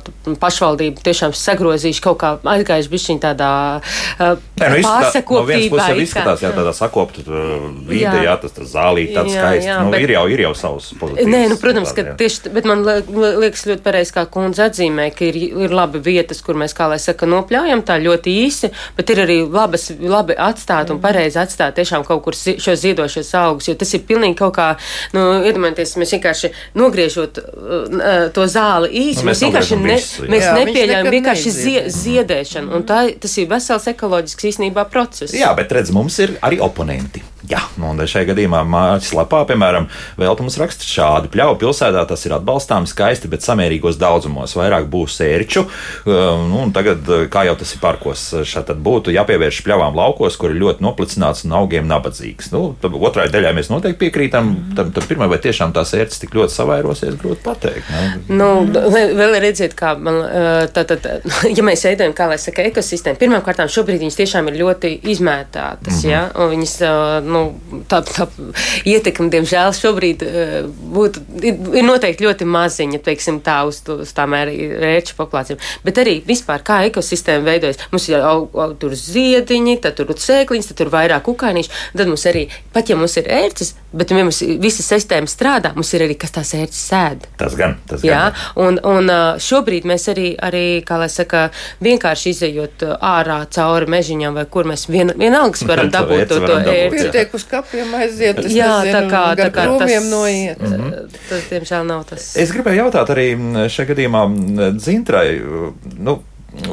pašvaldību tiešām sagrozījuši kaut kā aizgājuši bišķiņ tādā uh,
Nē, nu, izskatā, no vienas puses izskatās, jā, tādā sakopta uh, vide, jā,
Jā.
tas, tas zālīt, tāds
Jā,
skaists.
jā,
Nu,
bet-
ir jau, ir jau savs pozitīvs.
Nē, nu, protams, ka
jā.
tieši, bet man liek- liekas ļoti pareizi, kā kundze atzīmē, ka ir, ir labi vietas, kur mēs, kā lai saka, nopļaujam tā ļoti īsi, bet ir arī labas, labi atstāt un pareizi atstāt tiešām kaut kur šos ziedošos augus, jo tas ir pilnīgi kaut kā, nu, iedomājieties, mēs vienkārši nogriežot uh, to zāli īsi,
Nu, mēs
mēs vienkārši ne,
visu,
mēs
Jā,
nepieļaujam vienkārši zie, ziedēšanu, un tā, tas ir vesels ekoloģisks īstenībā process.
Jā, bet redz, mums ir arī oponenti. Jā, nu, un šajā gadījumā mājas lapā, piemēram, vēl mums raksta šādi: pļauju pilsētā tas ir atbalstāms, skaisti, bet samērīgos daudzumos. Vairāk būs ērču. Um, Nu, un tagad, uh, kā jau tas ir parkos, šeit tad būtu jāpievērš pļavām laukos, kur ir ļoti noplicināts un augiem nabadzīgs. Nu, otrai daļai mēs noteikti piekrītam. Tam, tam pirmai, vai tiešām tās ērces tik ļoti savairosies, grūti pateikt. Ne?
Nu, vēl vēl redziet, kā man, eh, tā, tā, tā, ja mēs veidojam, kā lai saka, ekosistēmu, pirmkārt, šobrīd viņas tiešām ir ļoti izmētātas, mm -hmm. ja, un viņas, eh, nu, tā, tā ietekme, diemžēl, šobrīd eh, būtu, ir, noteikti ļoti maziņa, teiksim, tā uz, uz tām rēču populācijām, bet arī vispār, kā ekosistēma veidojas, mums ir au, au, tur ziediņi, tad tur ir sēkliņas, tad tur vairāk kukaiņš, tad mums arī, pat ja mums ir ērces, bet ja mums visa sistēma strādā, mums ir arī, kas tās ērces sēd.
Tas gan, tas
Jā,
gan.
un, un šobrīd mēs arī, arī kā lai saka, vienkārši izējot ārā cauri mežiņam, vai kur mēs vien, vienalga varam
To
dabūt to, to ērci.
Pietiek uz kapiem aiziet, es
Jā,
nezinu,
tā kā, tā kā tas,
noiet.
tas, diemžēl, nav tas.
Es gribēju jautāt arī mm, šajā gadījumā mm, Dzintrai, nu,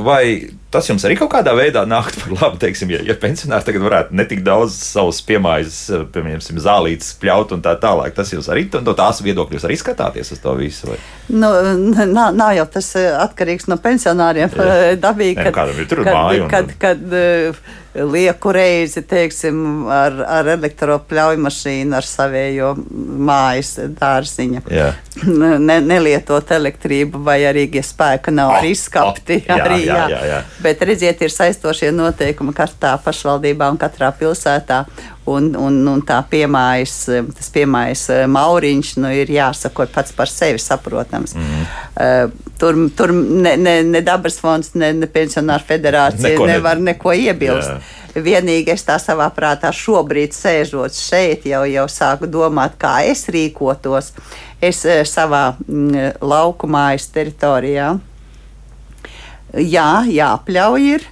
vai tas jums arī kaut kādā veidā nākt par labu, teiksim, ja, ja pensionāri tagad varētu ne tik daudz savus piemājas, piemēram, zālītes pļaut un tā tālāk, tas jūs arī, no tās viedokļa jūs arī skatāties uz to visu? Vai?
Nu, nav, nav jau tas eh, atkarīgs no pensionāriem.
Jā.
eh, Dabīgi,
nu, kādam ir tur
kad,
māja un-
kad, kad eh, lieku reizi, teiksim, ar, ar elektropļauju mašīnu, ar savējo mājas dārziņu.
Jā.
Ne, nelietot elektrību, vai arī, ja spēka nav,
Oh,
arī izskapti.
oh, jā,
arī,
jā, jā, jā.
Bet redziet, ir saistošie noteikumi katrā pašvaldībā un katrā pilsētā. Un, un, un tā piemājas, eh, tas piemājas eh, mauriņš nu, ir jāsako pats par sevi saprotams. Mm. Uh, tur tur ne, ne, ne dabas fonds, ne, ne pensionāra federācija
Neko ne-
nevar neko iebilst.
Jā.
Vienīgi es tā savā prātā šobrīd sēžot šeit, jau, jau sāku domāt, kā es rīkotos. Es savā mm, lauku mājas teritorijā. Jā, jāpļauj ir,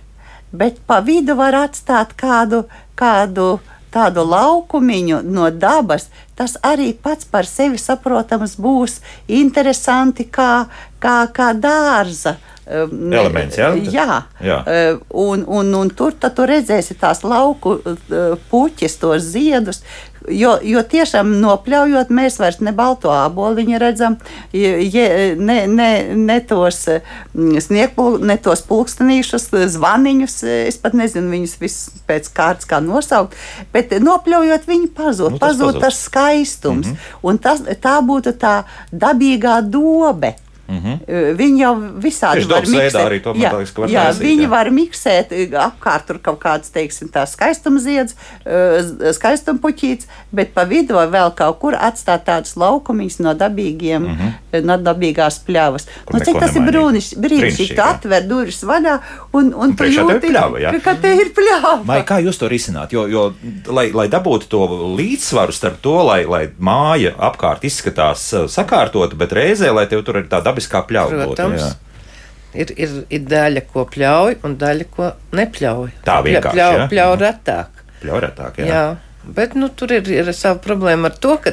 bet pa vidu var atstāt kādu, kādu tādu laukumiņu no dabas. Tas arī pats par sevi saprotams būs interesanti kā, kā, kā dārza. Um,
Elements, jā?
Jā,
Jā.
Uh, un, un, un tur tad tu redzēsi tās lauku uh, puķis, tos ziedus. Jo, jo tiešām nopļaujot, mēs vairs ne balto āboliņu redzam, je, ne, ne, ne tos mm, sniegpulksteņus, ne tos pulkstenīšus, zvaniņus. Es pat nezinu viņus visus pēc kārtas kā nosaukt, bet nopļaujot, viņi pazūd.
Nu, tas
pazūd
pazūd.
tas skaistums. Mm -hmm. Un tas, tā būtu tā dabīgā dobe. Mm -hmm. Viņi jau visādi
dabas veidā arī
jā,
ka var
jā,
taisīt,
viņi
jā.
var miksēt apkārt tur kaut kāds, teiksim, tā skaistumzieds, skaistumpuķīts, bet pa vidu vēl kaut kur atstāt tādus laukumiņus no dabīgiem, mm -hmm. no dabīgās pļavas.
Kur
Nu, cik tas ir
nemainīgi.
brūnišķīgi, brīnišķīgi, tu atver durvis vaļā un, un tu
tev ir
jūti,
pļava, jā.
ka, te ir pļava.
Mai, kā jūs to risināt? Jo, jo lai, lai dabūtu to līdzsvaru starp to, lai, lai māja apkārt izskatās sakārtota, bet reizē, lai tev tur ir tā dabiskā pļauja. būtu,
Protams.
jā.
Ir, ir, ir daļa, ko pļauj, un daļa, ko nepļauj.
Tā vienkārši,
Pļauj,
ja?
pļauj
Mhm.
retāk.
Pļauretāk, jā.
Jā. jā, bet nu, tur ir, ir sava problēma ar to, ka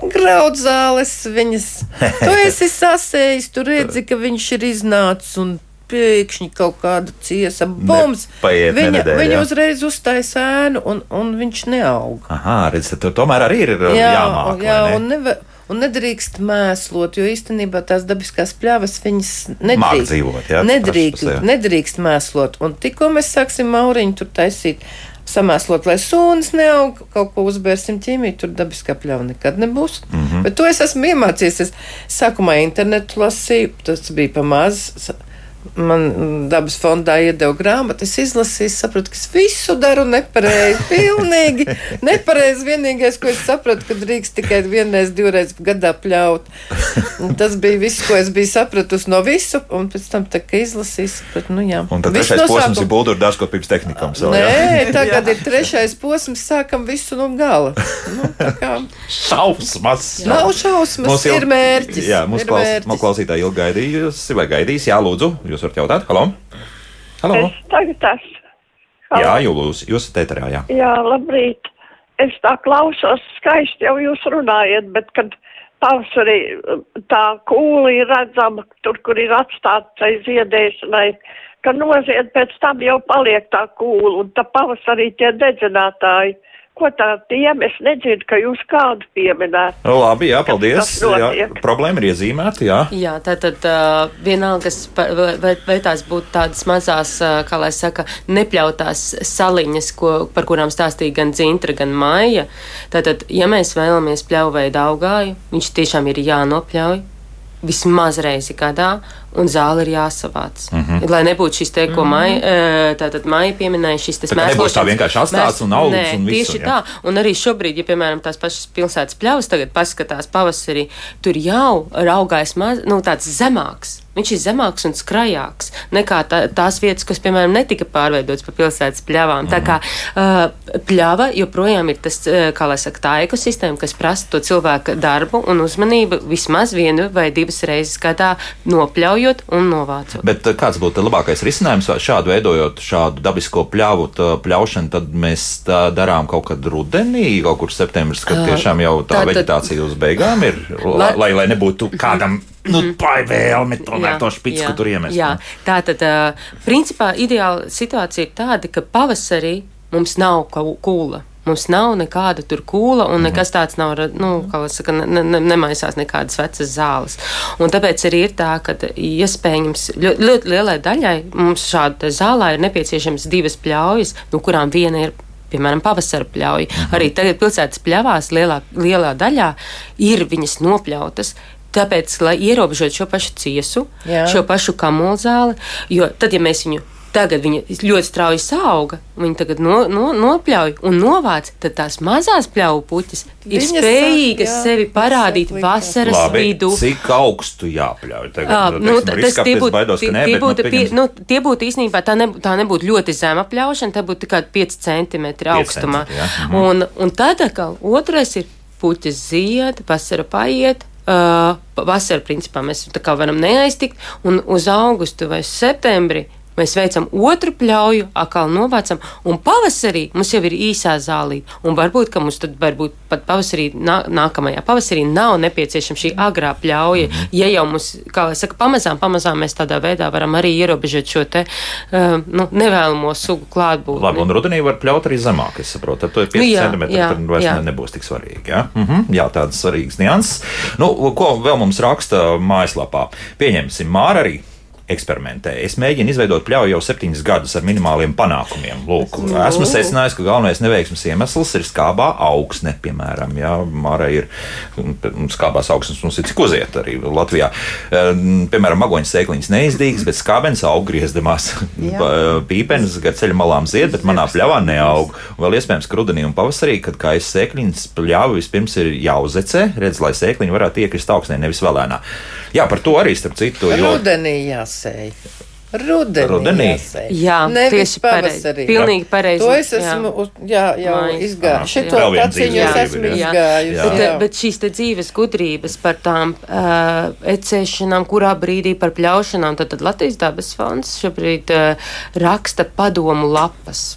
graudzāles viņas. Tu esi sasējis, tu redzi, ka viņš ir iznācis un pēkšņi kaut kāda ciesa bums.
Nepaiet ne
Viņa,
nedēļa,
viņa
jā.
uzreiz uztaisa ēnu un, un viņš neaug.
Aha, redz, tur tomēr arī ir jā, jāmāk.
jā un, neva, un nedrīkst mēslot, jo īstenībā tās dabiskās pļavas viņas nedrīkst.
dzīvot, jā,
nedrīkst,
pa sevi.
nedrīkst mēslot. Un tikko mēs sāksim mauriņu tur taisīt. Samēslot, lai sūnas neaug, kaut ko uzbērsim ķīmiju, tur dabiskā pļauja nekad nebūs. Mm. -hmm. Bet to es esmu iemācījies. Es sākumā internetu lasīju, tas bija pamazs. Man dabas fondā iedeva grāmatu, es izlasīju, sapratu, ka es visu daru nepareizi. Pilnīgi nepareizi. Vienīgais, ko es sapratu, ka drīkst tikai vienreiz, divreiz gadā pļaut. Un tas bija viss, ko es biju sapratusi no visu, un pēc tam, tā, kad izlasīju, sapratu, nu jā.
Un tad
Viss
trešais
no
posms ir būdurā dārza kopības tehnikam. Savu, jā.
Nē, tagad ir trešais posms, sākam visu no gala. Nu, tā kā
Šausmas!
nav šausmas,
Mums
ir mērķis.
Jā,
ir
klaus, klausītāji ilgi gaidījusi vai gaidīs. Jā, lūdzu, jūs varat jautāt. Halo! Halo!
Es tagad esmu.
Jā, jūs, jūs esat ēterā, jā.
Jā, labrīt. Es tā klausos, skaisti jau jūs runājat, bet kad pavasarī uh, tā kūla ir redzama, tur, kur ir atstāta tai ziedēšanai, ka nozied pēc tam jau paliek tā kūla un tā pavasarī tie dedzinātāji. Ko tā tiem es nedzirdu, ka jūs kādu pieminētu.
Nu, Labi, jā, paldies. Jā, problēma ir iezīmēta, jā.
Jā, tā tad uh, vienalga, vai, vai, tās būtu tādas mazās, uh, kā lai saka, nepļautās saliņas, ko, par kurām stāstīja gan Zintra, gan Maija. Tātad, ja mēs vēlamies pļauveidu augāju, viņš tiešām ir jānopļauj vismaz reizi gadā, un zāle ir jāsavāc. Mm -hmm. Lai nebūtu šis te, ko Maija, eh, tātad Maija pieminēja, šis tas
kā nebūs tā
mēslošanas-
vienkārši atstāts un augsts
Nē,
un visu,
tieši
jā.
tā. Un arī šobrīd, ja, piemēram, tās pašas pilsētas pļavas tagad paskatās pavasarī, tur jau raugais maz, nu, tāds zemāks. Viņš ir zemāks un skrajāks nekā tā, tās vietas, kas, piemēram, netika pārveidotas par pilsētas pļavām. Tā kā uh, pļava joprojām ir tas, uh, kā lai saka, tā ekosistēma, kas prasa to cilvēka darbu un uzmanību vismaz vienu vai divas reizes gadā nopļaujot un novācot.
Bet eh, kāds būtu labākais risinājums šādu veidojot šādu dabisko pļāvu, tā pļaušanu, tad mēs tā darām kaut kad rudenī, kaut kur septembris, kad tiešām jau tā
tātad-
vegetācija uz beigām ir,
Lai-
lai, lai nebūtu kādam, nu, tā vēlme tomēr to špicu,
jā,
tur iemest.
Jā,
nu.
tā tad, principā, ideāla situācija ir tāda, ka pavasarī mums nav kūla. Mums nav nekāda tur kūla, un nekas tāds nav, nu, kā lai saka, ne, ne, nemaisās nekādas vecas zāles. Un tāpēc arī ir tā, ka iespējams ļoti, ļoti lielai daļai mums šāda zālē ir nepieciešams divas pļaujas, no kurām viena ir piemēram, pavasara pļauja.
Mhm.
Arī tagad pilsētas pļavās lielā, lielā daļā ir viņas nopļautas. Tāpēc, lai ierobežotu šo pašu ciesu,
Jā.
šo pašu kamulzāli, jo tad, ja mēs viņu tagad viņa ļoti strauji auga, viņa tagad no, no, nopļauj un novāc, tad tās mazās pļauju puķis ir
Viņas sāk,
spējīgas
jā,
sevi parādīt
sāk
vasaras
Labi,
vidū.
cik augstu jāpļauj? Tagad,
Ā,
nu,
nu,
risks,
tas tie būtu, tie,
nē,
tie
bet,
būtu,
nu,
pie, nu, tie būtu īstenībā tā, ne, tā nebūtu ļoti zema pļaušana, tā būtu tikai 5 centimetri augstumā.
jā, mhm.
un, un tad atkal otrais ir puķis zied, vasara paiet. Uh, vasarā, principā, mēs tā kā varam neaiztikt, un uz augustu vai septembri mēs veicam otru pļauju, atkal novācam, un pavasarī mums jau ir īsā zālīte. Un varbūt, ka mums tad varbūt pat pavasarī, nā, nākamajā pavasarī nav nepieciešama šī agrā pļauja.
Mhm.
Ja jau mums, kā saka, pamazām, pamazām mēs tādā veidā varam arī ierobežot šo te uh, nu, nevēlamo sugu klātbūtni.
Labi, un rudenī var pļaut arī zemāk, es saprotu. Tad to ir 5
Nu jā,
centimetri,
jā,
tad vairs
jā.
ne- nebūs tik svarīgi. Jā, mhm, jā tādas svarīgas nianses. Nu, ko vēl mums raksta mājaslapā? Pieņemsim, Māra arī. Eksperimentē. Es mēģinu izveidot pļauju jau septiņus gadus ar minimāliem panākumiem. Lūk, esmu secinājis, ka galvenais neveiksmes iemesls ir skābā augsne. Piemēram, jā, Māra ir skābās augsnes, mums ir cik uziet arī Latvijā. Ehm, Piemēram, magoņas sēkliņas neizdīgas, bet skābens aug griezdamās. Pa- Pīpenes gar ceļa malām zied, bet manā pļavā neaug. Vēl iespējams, ka rudenī un pavasarī, kad kājas sēkliņas pļāva vispirms ir jāuzecē, redz, lai sēkliņi varētu iekrist augsnē, nevis vēlēnā. Jā, par to arī starp citu. Jo...
Rudenī jāsēj. Rudenī.
Rudenī?
jāsēj.
Jā,
Nevis
tieši pareizi.
pavasarī.
Pilnīgi pareizi.
To es
jā.
esmu uz- jā, jau.
Jā.
Šito
dzīves
es esmu
jā. Jā.
Bet,
jā.
bet šīs te dzīves gudrības par tām uh, ecēšanām, kurā brīdī par pļaušanām, tad, tad Latvijas dabas fonds šobrīd uh, raksta padomu lapas.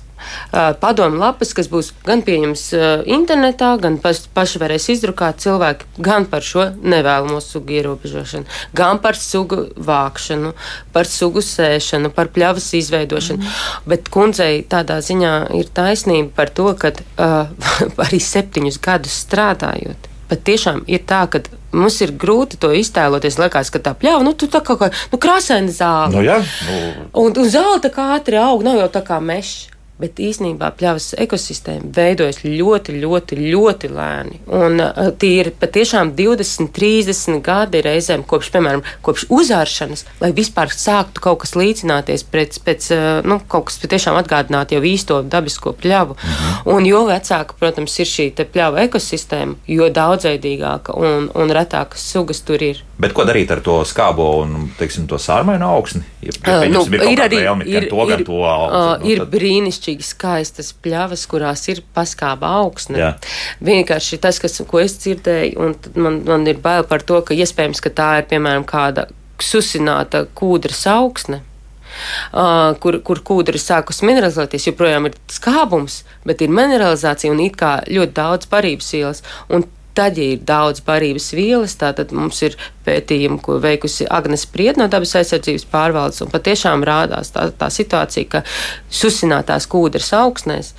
Uh, padomu lapas, kas būs gan pieejams uh, internetā, gan pas, paši varēs izdrukāt cilvēki gan par šo nevēlamo sugu ierobežošanu, gan par sugu vākšanu, par sugu sēšanu, par pļavas izveidošanu. Mm. Bet kundzei tādā ziņā ir taisnība par to, ka uh, arī septiņus gadus strādājot. Pat tiešām ir tā, ka mums ir grūti to iztēloties. Liekas, ka tā pļauja, nu, tā kā nu, krāsaina zāle.
Nu, jā, nu,
Un, un zāle tā kā ātri aug, nav jau tā kā mežs. Bet īsnībā pļavas ekosistēma veidojas ļoti, ļoti, ļoti lēni. Un uh, tie ir patiešām 20, 30 gadi reizēm kopš, piemēram, kopš uzāršanas, lai vispār sāktu kaut kas līdzināties pēc, pēc uh, nu, kaut kas patiešām atgādināt jau īsto dabisko pļavu. Mhm. Un jo vecāka, protams, ir šī pļava ekosistēma, jo daudzveidīgāka un, un retākas sugas tur ir.
Bet ko darīt ar to skābo un, teiksim, to sārmainu augsni? Ja, ja,
nu,
ir,
arī
vēlmi,
ir,
to,
ir,
to augsni,
uh,
nu,
ir
tad-
brīnišķīgi skaistas pļavas, kurās ir paskāba augsne.
Jā.
Vienkārši tas, kas, ko es dzirdēju, un man, man ir bail par to, ka iespējams, ka tā ir piemēram kāda susināta kūdras augsne. Uh, kur, kur kūdra ir sākusi mineralizēties, joprojām ir skābums, bet ir mineralizācija un it kā ļoti daudz barības vielas. Un Tad, ja ir daudz barības vielas, tad mums ir pētījumi, ko veikusi Agnēs Priet no dabas aizsardzības pārvaldes, un patiešām rādās tā, tā situācija, ka susinātās kūdras augsnēs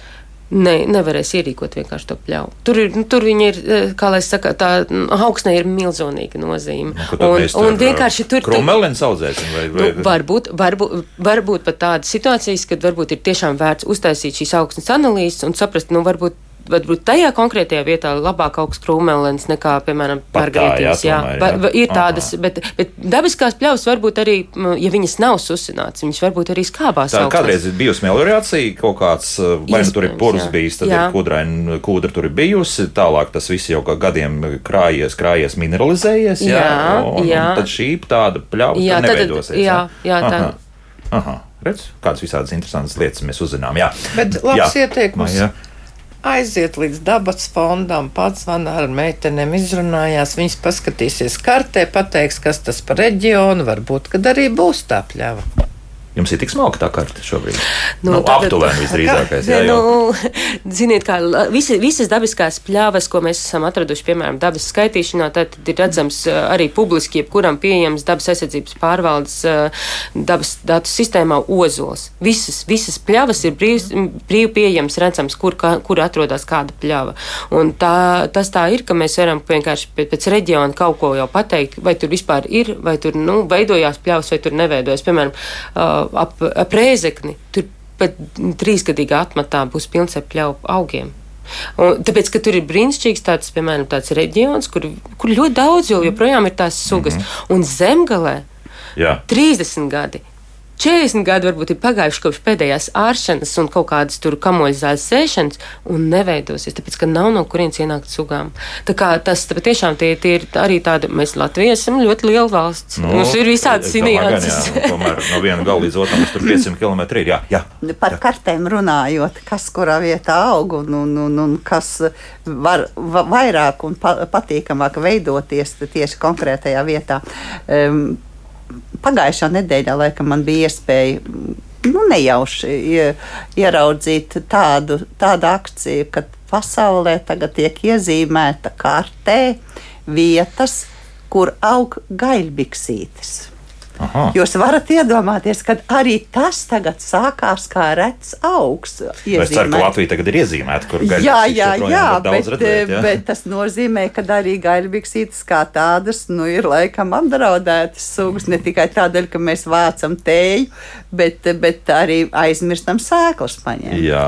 ne, nevarēs ierīkot vienkārši to pļauju. Tur, ir, nu, tur viņi ir, eh, kā lai saka, tā nu, augsnē ir milzīga nozīme.
Nu, mēs
un, un
tur,
vienkārši tur.
Krummelins audzēsim vai, vai,
Nu, varbūt, varbūt, varbūt pat tādas situācijas, kad varbūt ir tiešām vērts uztaisīt šīs augsnes analīzes un saprast, nu, varbūt. Varbūt tajā konkrētajā vietā labāk augsts krūmelens nekā, piemēram, pārgrieziens.
jā,
Jā,
jā.
ir
Aha.
tādas, bet, bet dabiskās pļavas varbūt arī, ja viņas nav susināts, viņas varbūt arī skābās.
Tā
augsnēs.
kādreiz ir bijusi meliorācija, kaut kāds, uh, vai nu tur ir purvs bijis, tad
Jā.
ir kudraina kūdra tur ir bijusi, tālāk tas viss jau kā gadiem krājies, krājies, mineralizējies, jā,
Jā,
un,
jā.
un tad šī tāda pļauja
Jā,
tur
tad-
neveidosies.
jā, jā, tā-
Aha. Aha. Redz, kādas visādas interesantas lietas mēs uzzinām. Jā.
Bet labs
Jā.
ieteikums.
Jā.
Aiziet līdz dabas fondam, pats man ar meitenēm izrunājās. Viņas paskatīsies kartē, pateiks, kas tas par reģionu, varbūt, kad arī būs tā pļava.
Jums ir tik smalka tā karte šobrīd?
Nu,
Nu,
tātad-
aptuveni visdrīzākais. Jā, jau.
nu, ziniet, kā visi, visas dabiskās pļavas, ko mēs esam atraduši, piemēram, dabas skaitīšanā, tad ir redzams uh, arī publiski, jebkuram pieejams dabas aizsardzības pārvaldes uh, dabas datu sistēmā ozols. Visas, visas pļavas ir brīvi pieejams, redzams, kur, kā, kur atrodas kāda pļava. Un tā, tas tā ir, ka mēs varam vienkārši pēc, reģiona kaut ko jau pateikt, vai tur vispār ir, vai tur nu, veidojās pļavas, vai tur neveidojas. Piemēram, ap, ap rēzekni. Tur pat trīsgadīgā atmatā būs pilns ar pļauju augiem. Un, tāpēc, ka tur ir brīnišķīgs tāds, piemēram, tāds reģions, kur, kur ļoti daudz jau joprojām ir tās sugas. Mm -hmm. Un zemgalē
Jā.
30 gadi. 40 gadi varbūt ir pagājuši kopš pēdējās āršanas un kaut kādas tur kamoļzāles sēšanas, un neveidosies, tāpēc, ka nav no kurienes ienākt sugām. Tā kā tas tā patiešām tie, tie ir arī tādi, mēs Latvija esam ļoti liela valsts. Nu, Mums ir sinianses.
jā, nu, Tomēr no viena gala līdz otram mums tur 500 km ir. Jā, jā.
Par kartēm runājot, kas kurā vietā aug un, un, un, un kas var va, vairāk un pa, patīkamāk veidoties tieši konkrētajā vietā. Um, pagājušā nedēļā laikam man bija iespēja. Nu, nejauši ie- ieraudzīt tādu, tādu akciju, ka pasaulē tagad tiek iezīmēta kartē vietas, kur aug gaļbiksītes.
Aha.
Jūs varat iedomāties, ka arī tas tagad sākās kā rets augs.
Es ceru, ka. Latvija tagad ir iezīmēta, kur gaļas
Jā, jā, jā, bet,
redzēt, jā.
bet tas nozīmē, ka arī gaļbiksītes kā tādas nu, ir laikam apdraudētas sugas. Ne tikai tādēļ, ka mēs vācam tēju, bet, bet arī aizmirstam sēklas paņemt.
Jā,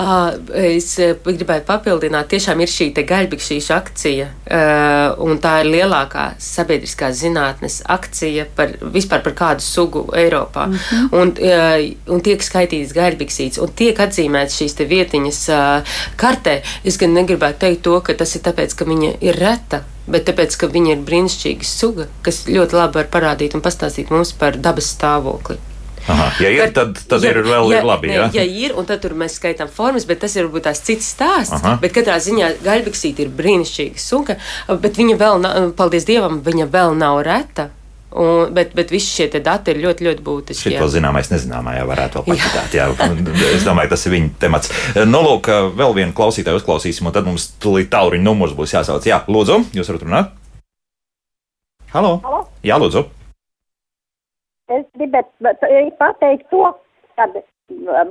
Ā, Es eh, gribētu papildināt, tiešām ir šī gaļbikšķīša akcija, eh, un tā ir lielākā sabiedriskās zinātnes akcija par vispār par kādu sugu Eiropā. Mm -hmm. un, eh, un tiek skaitītas gaļbiksītes, un tiek atzīmētas šīs te vietiņas eh, kartē. Es gan negribētu teikt to, ka tas ir tāpēc, ka viņa ir reta. Bet tāpēc, ka viņa ir brīnišķīga suga, kas ļoti labi var parādīt un pastāstīt mums par dabas stāvokli.
Aha. ja ir, tad, tad
ja,
ir vēl
ja,
ir labi.
ne,
Jā.
ja ir, un tad tur mēs skaitām formas, bet tas ir varbūt tās cits stāsts.
Aha.
Bet katrā ziņā gaļbiksīte ir brīnišķīga suga, bet viņa vēl, nav, paldies Dievam, viņa vēl nav reta. Un, bet, bet visi šie te dati ir ļoti, ļoti būtiski.
Šito zināmais, nezināmā, jā, varētu vēl. Jā. Es domāju, tas ir viņa temats. Nu, lūk, vēl vienu klausītāju uzklausīsim, un tad mums tūlīt tālruņa numurs būs jāsauc. Jā, lūdzu, jūs varat runāt? Halo?
Halo?
Jā, lūdzu.
Es gribētu pateikt to, ka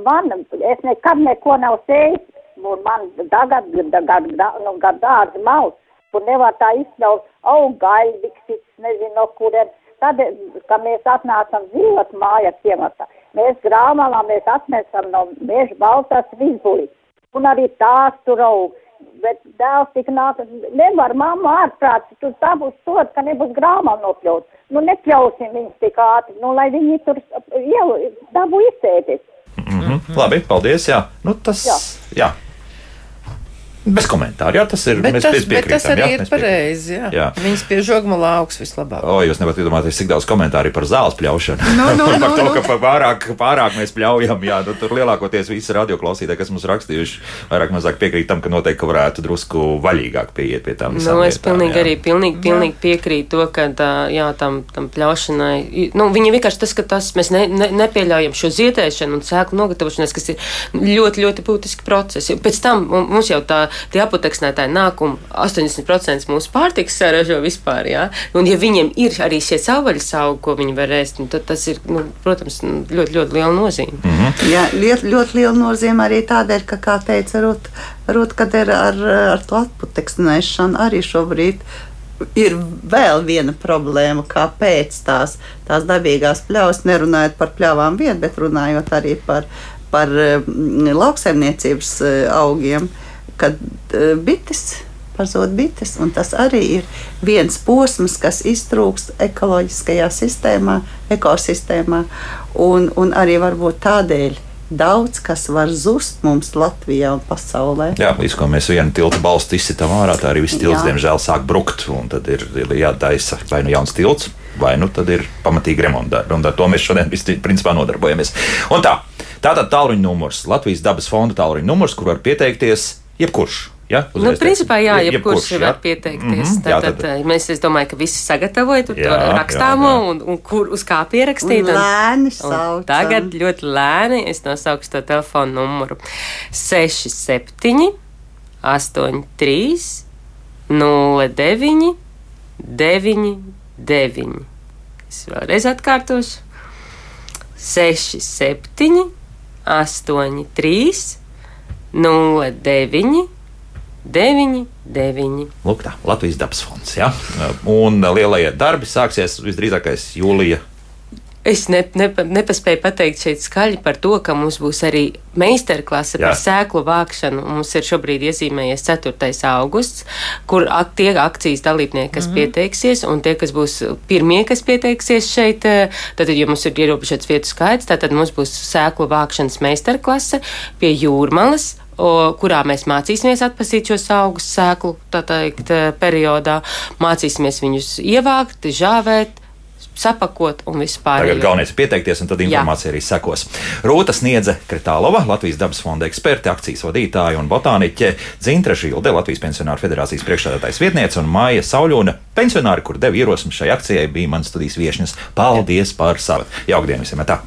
man, es nekad neko nav sējis, un man tagad, tagad, nu, gad dārzi maus, kur nevar tā izsnaut augaļbiksis, nezinu no kurien. Tad, kad mēs atnācam dzīvot mājā ciematā, mēs grāmalā mēs atnesam no meža baltās vizbuļi. Un arī tās tur aug. Bet dēls tik nāk, nevar mamma ārprāt, tur tā būs sod, ka nebūs grāmā nokļūt. Nu, nepļausim viņus tik ātri, nu, lai viņi tur ielu, dabu izsēties.
Mm -hmm. Labi, paldies. Jā, nu, tas jā. jā. Bez komentāru. Jā, tas ir.
Bet,
mēs,
tas,
mēs
bet tas arī
jā,
ir pareizi. Jā.
Jā.
Viņas pie žogmala augs vislabāk.
O, jūs nevarat iedomāties, cik daudz komentāru ir par zāles pļaušanu.
Nu, nu,
par
nu,
to,
nu.
ka pārāk, pārāk mēs pļaujam. Jā, nu, tur lielākoties visi radioklausītāji, kas mums rakstījuši, vairāk mazāk piekrīt tam, ka noteikti varētu drusku vaļīgāk pieiet pie tām
Nu, es
lietām,
pilnīgi
jā.
arī pilnīgi, pilnīgi piekrītu to, ka tā, jā, tam, tam pļaušanai, nu, viņa vienkārši tas, ka tas mēs ne, ne, nepieļaujam šo zietēšanu un sēklu nogatavošanos, kas ir ļoti, ļoti būtiski procesi. Pēc tam mu- mums jau tā, tie apoteksnētāji nāk un 80% mūsu pārtikas saražo vispār, jā. Un ja viņiem ir arī šie savvaļas augi, ko viņi var ēst, nu, tad tas ir, nu, protams, nu, ļoti, ļoti liela nozīme.
Mhm.
Jā, ļoti, ļoti liela nozīme arī tādēļ, ka, kā teica Rūta, Rūt, kad ir ar, ar to atputeksnēšanu arī šobrīd. Ir vēl viena problēma, kāpēc tās, tās dabīgās pļavas, nerunājot par pļavām vien, bet runājot arī par, par mm, lauksaimniecības eh, augiem, kad eh, bites pazūd bites. Tas arī ir viens posms, kas iztrūkst ekoloģiskajā sistēmā, ekosistēmā. Un, un arī varbūt tādēļ daudz kas var zust mums Latvijā un pasaulē.
Jā, līdz ko mēs vienu tiltu balstu izsitām ārā, tā arī viss tilts,
Jā.
diemžēl, sāk brukt. un Tad ir ir jātaisa vai nu jauns tilts, vai nu tad ir pamatīgi remontdarbi. Un ar to mēs šodien visi, principā nodarbojamies. Un tā, tātad tālruņa numurs, Latvijas dabas fonda tālruņa numurs, kur var pieteikties jebkurš. Ja?
Nu, principā, jā,
Je-
jebkurš
ja?
var pieteikties. Mm -hmm,
jā,
tad,
tad-
tad, mēs, es domāju, ka visi sagatavoja to rakstāmo
jā, jā.
un, un kur uz kā pierakstīt.
Un lēni saucam.
Tagad ļoti lēni es nosaukšu to telefonu numuru 67, 83, 09, 99. Es vēlreiz atkārtošu. 67, 83, 09, 99.
Lūk, tā Latvijas dabas fonds. Ja? Un lielie darbi sāksies visdrīzākais jūlija.
Es ne, ne, nepaspēju pateikt šeit skaļi par to, ka mums būs arī meistarklase par sēklu vākšanu. Mums ir šobrīd iezīmējies 4. augusts, kur ak tie akcijas dalībnieki, kas mm -hmm. pieteiksies, un tie, kas būs pirmie, kas pieteiksies šeit, eh, tad, jo mums ir ierobežots vietu skaits, tad mums būs sēklu vākšanas meistarklase pie jūrmalas. O, kurā mēs mācīsimies atpazīt šos augus sēklu teikt, eh, periodā, mācīsimies viņus ievākt, žāvēt, sapakot un vispār.
Tagad galvenais ir pieteikties, un tad informācija arī sekos. Rūta sniedza Kretālova, Latvijas dabas fonda eksperte, akcijas vadītāja un botāniķe Dzintra Žilde, Latvijas pensionāru federācijas priekšstādātājs vietniece un Māja Sauļona, pensionāri, kur deva ierosmi šai akcijai, bija mans studijas viešņas. Paldies par savu! Jaukdien visiem! Tā!